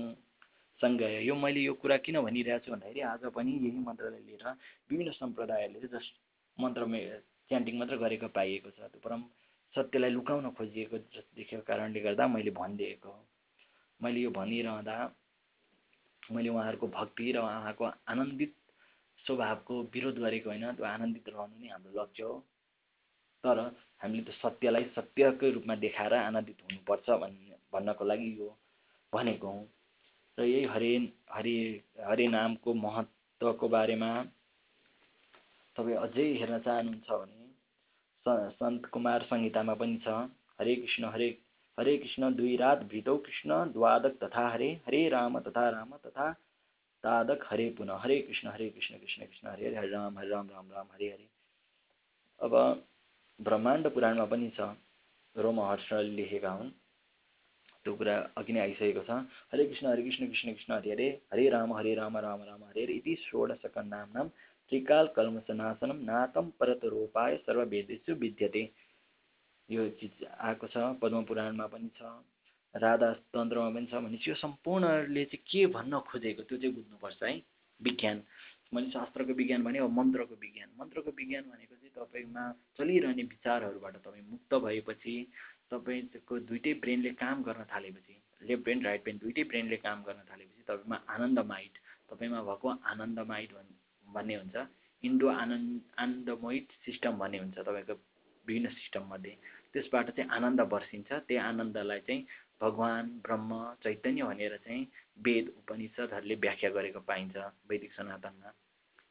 Speaker 1: सँगय यो मैले यो कुरा किन भनिरहेको छु भन्दाखेरि आज पनि यही मन्त्रलाई लिएर विभिन्न सम्प्रदायहरूले जस मन्त्र च्यान्टिङ मात्र गरेको पाइएको छ। त्यो परम सत्यलाई लुकाउन खोजिएको देखेको कारणले गर्दा मैले भनिदिएको मैले यो भनिरहँदा मैले उहाँहरूको भक्ति र उहाँको आनन्दित स्वभावको विरोध गरेको होइन। त्यो आनन्दित रहनु नै हाम्रो लक्ष्य हो। तर हामीले त्यो सत्यलाई सत्यकै रूपमा देखाएर आनन्दित हुनुपर्छ भन्ने भन्नको लागि यो भनेको हौँ। र यही हरे हरि नामको महत्त्वको बारेमा तपाईँ अझै हेर्न चाहनुहुन्छ भने सन्त कुमार संहितामा पनि छ हरे कृष्ण हरे हरे कृष्ण दुई रात भितौ कृष्ण द्वादक तथा हरे हरे राम तथा राम तथा तादक हरे पुनः हरे कृष्ण हरे कृष्ण कृष्ण कृष्ण हरे हरे हरे राम हरे राम राम राम हरे हरे। अब ब्रह्माण्ड पुराणमा पनि छ रोमहर्षले लेखेका हुन्। त्यो कुरा अघि नै आइसकेको छ। हरे कृष्ण हरे कृष्ण कृष्ण कृष्ण हरे हरे हरे राम हरे राम राम राम हरे हरे इति षोडशक नाम नाम त्रिकाल कल्मसनाशनम नातम परत रूपाय सर्ववेदेषु विद्यते। यो चिज आएको छ पद्म पुराणमा पनि छ। राधा तन्त्रमा पनि छ भनेपछि यो सम्पूर्णले चाहिँ के भन्न खोजेको त्यो चाहिँ बुझ्नुपर्छ है विज्ञान। मैले शास्त्रको विज्ञान भने अब मन्त्रको विज्ञान। मन्त्रको विज्ञान भनेको चाहिँ तपाईँमा चलिरहने विचारहरूबाट तपाईँ मुक्त भएपछि तपाईँको दुइटै ब्रेनले काम गर्न थालेपछि लेफ्ट ब्रेन राइट ब्रेन दुइटै ब्रेनले काम गर्न थालेपछि तपाईँमा आनन्द माइट तपाईँमा भएको आनन्द माइट भन्ने हुन्छ। इन्डो आनन्द आनन्दमोइट सिस्टम भन्ने हुन्छ तपाईँको विभिन्न सिस्टममध्ये। त्यसबाट चाहिँ आनन्द बर्सिन्छ त्यही आनन्दलाई चाहिँ भगवान् ब्रह्म चैतन्य भनेर चाहिँ वेद उपनिषदहरूले व्याख्या गरेको पाइन्छ वैदिक सनातनमा।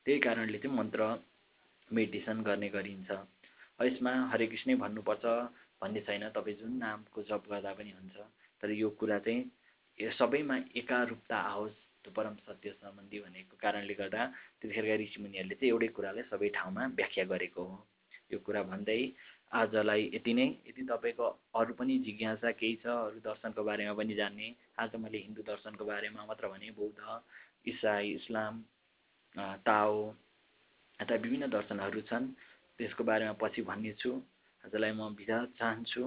Speaker 1: त्यही कारणले चाहिँ मन्त्र मेडिटेसन गर्ने गरिन्छ। यसमा हरे कृष्णै भन्नुपर्छ भन्ने छैन तपाईँ जुन नामको जप गर्दा पनि हुन्छ। तर यो कुरा चाहिँ सबैमा एकारूपता आओस् त्यो परम सत्य सम्बन्धी भनेको कारणले गर्दा त्यतिखेरका ऋषिमुनिहरूले चाहिँ एउटै कुरालाई सबै ठाउँमा व्याख्या गरेको हो। यो कुरा भन्दै आजलाई यति नै। यदि तपाईँको अरू पनि जिज्ञासा केही छ अरू दर्शनको बारेमा पनि जान्ने आज मैले हिन्दू दर्शनको बारेमा मात्र भने बौद्ध इसाई इस्लाम ताओ अथवा विभिन्न दर्शनहरू छन् त्यसको बारेमा पछि भन्नेछु। आजलाई म बिदा चाहन्छु।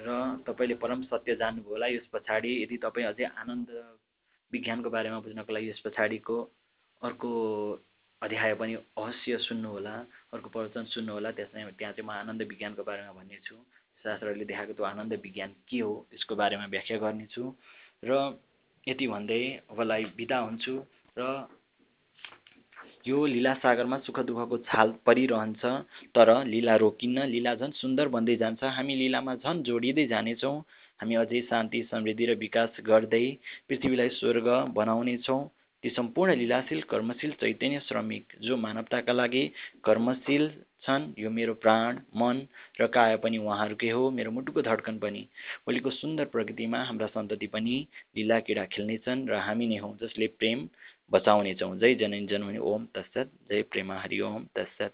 Speaker 1: र तपाईँले परम सत्य जान्नुभयो होला यस पछाडि। यदि तपाईँ अझै आनन्द विज्ञानको बारेमा बुझ्नको लागि यस पछाडिको अर्को अध्याय पनि अवश्य सुन्नुहोला अर्को प्रवचन सुन्नुहोला त्यसमा त्यहाँ चाहिँ म आनन्द विज्ञानको बारेमा भन्नेछु। शास्त्रले देखाएको त्यो आनन्द विज्ञान के हो यसको बारेमा व्याख्या गर्नेछु। र यति भन्दै अबलाई बिदा हुन्छु। र यो लीला सागरमा सुख दुःखको छाल परिरहन्छ तर लीला रोकिन्न। लीला झन् सुन्दर बन्दै जान्छ। हामी लीलामा झन् जोडिँदै जानेछौँ। हामी अझै शान्ति समृद्धि र विकास गर्दै पृथ्वीलाई स्वर्ग बनाउनेछौँ। ती सम्पूर्ण लीलाशील कर्मशील चैतन्य श्रमिक जो मानवताका लागि कर्मशील छन् यो मेरो प्राण मन र काय पनि उहाँहरूकै हो मेरो मुटुको धड्कन पनि। भोलिको सुन्दर प्रकृतिमा हाम्रा सन्तति पनि लीला किडा खेल्नेछन् र हामी नै हौँ जसले प्रेम बचाउनेछौँ जय जननी जन्मनि ओम तस्त जय प्रेमा। हरि ओम तत्सत।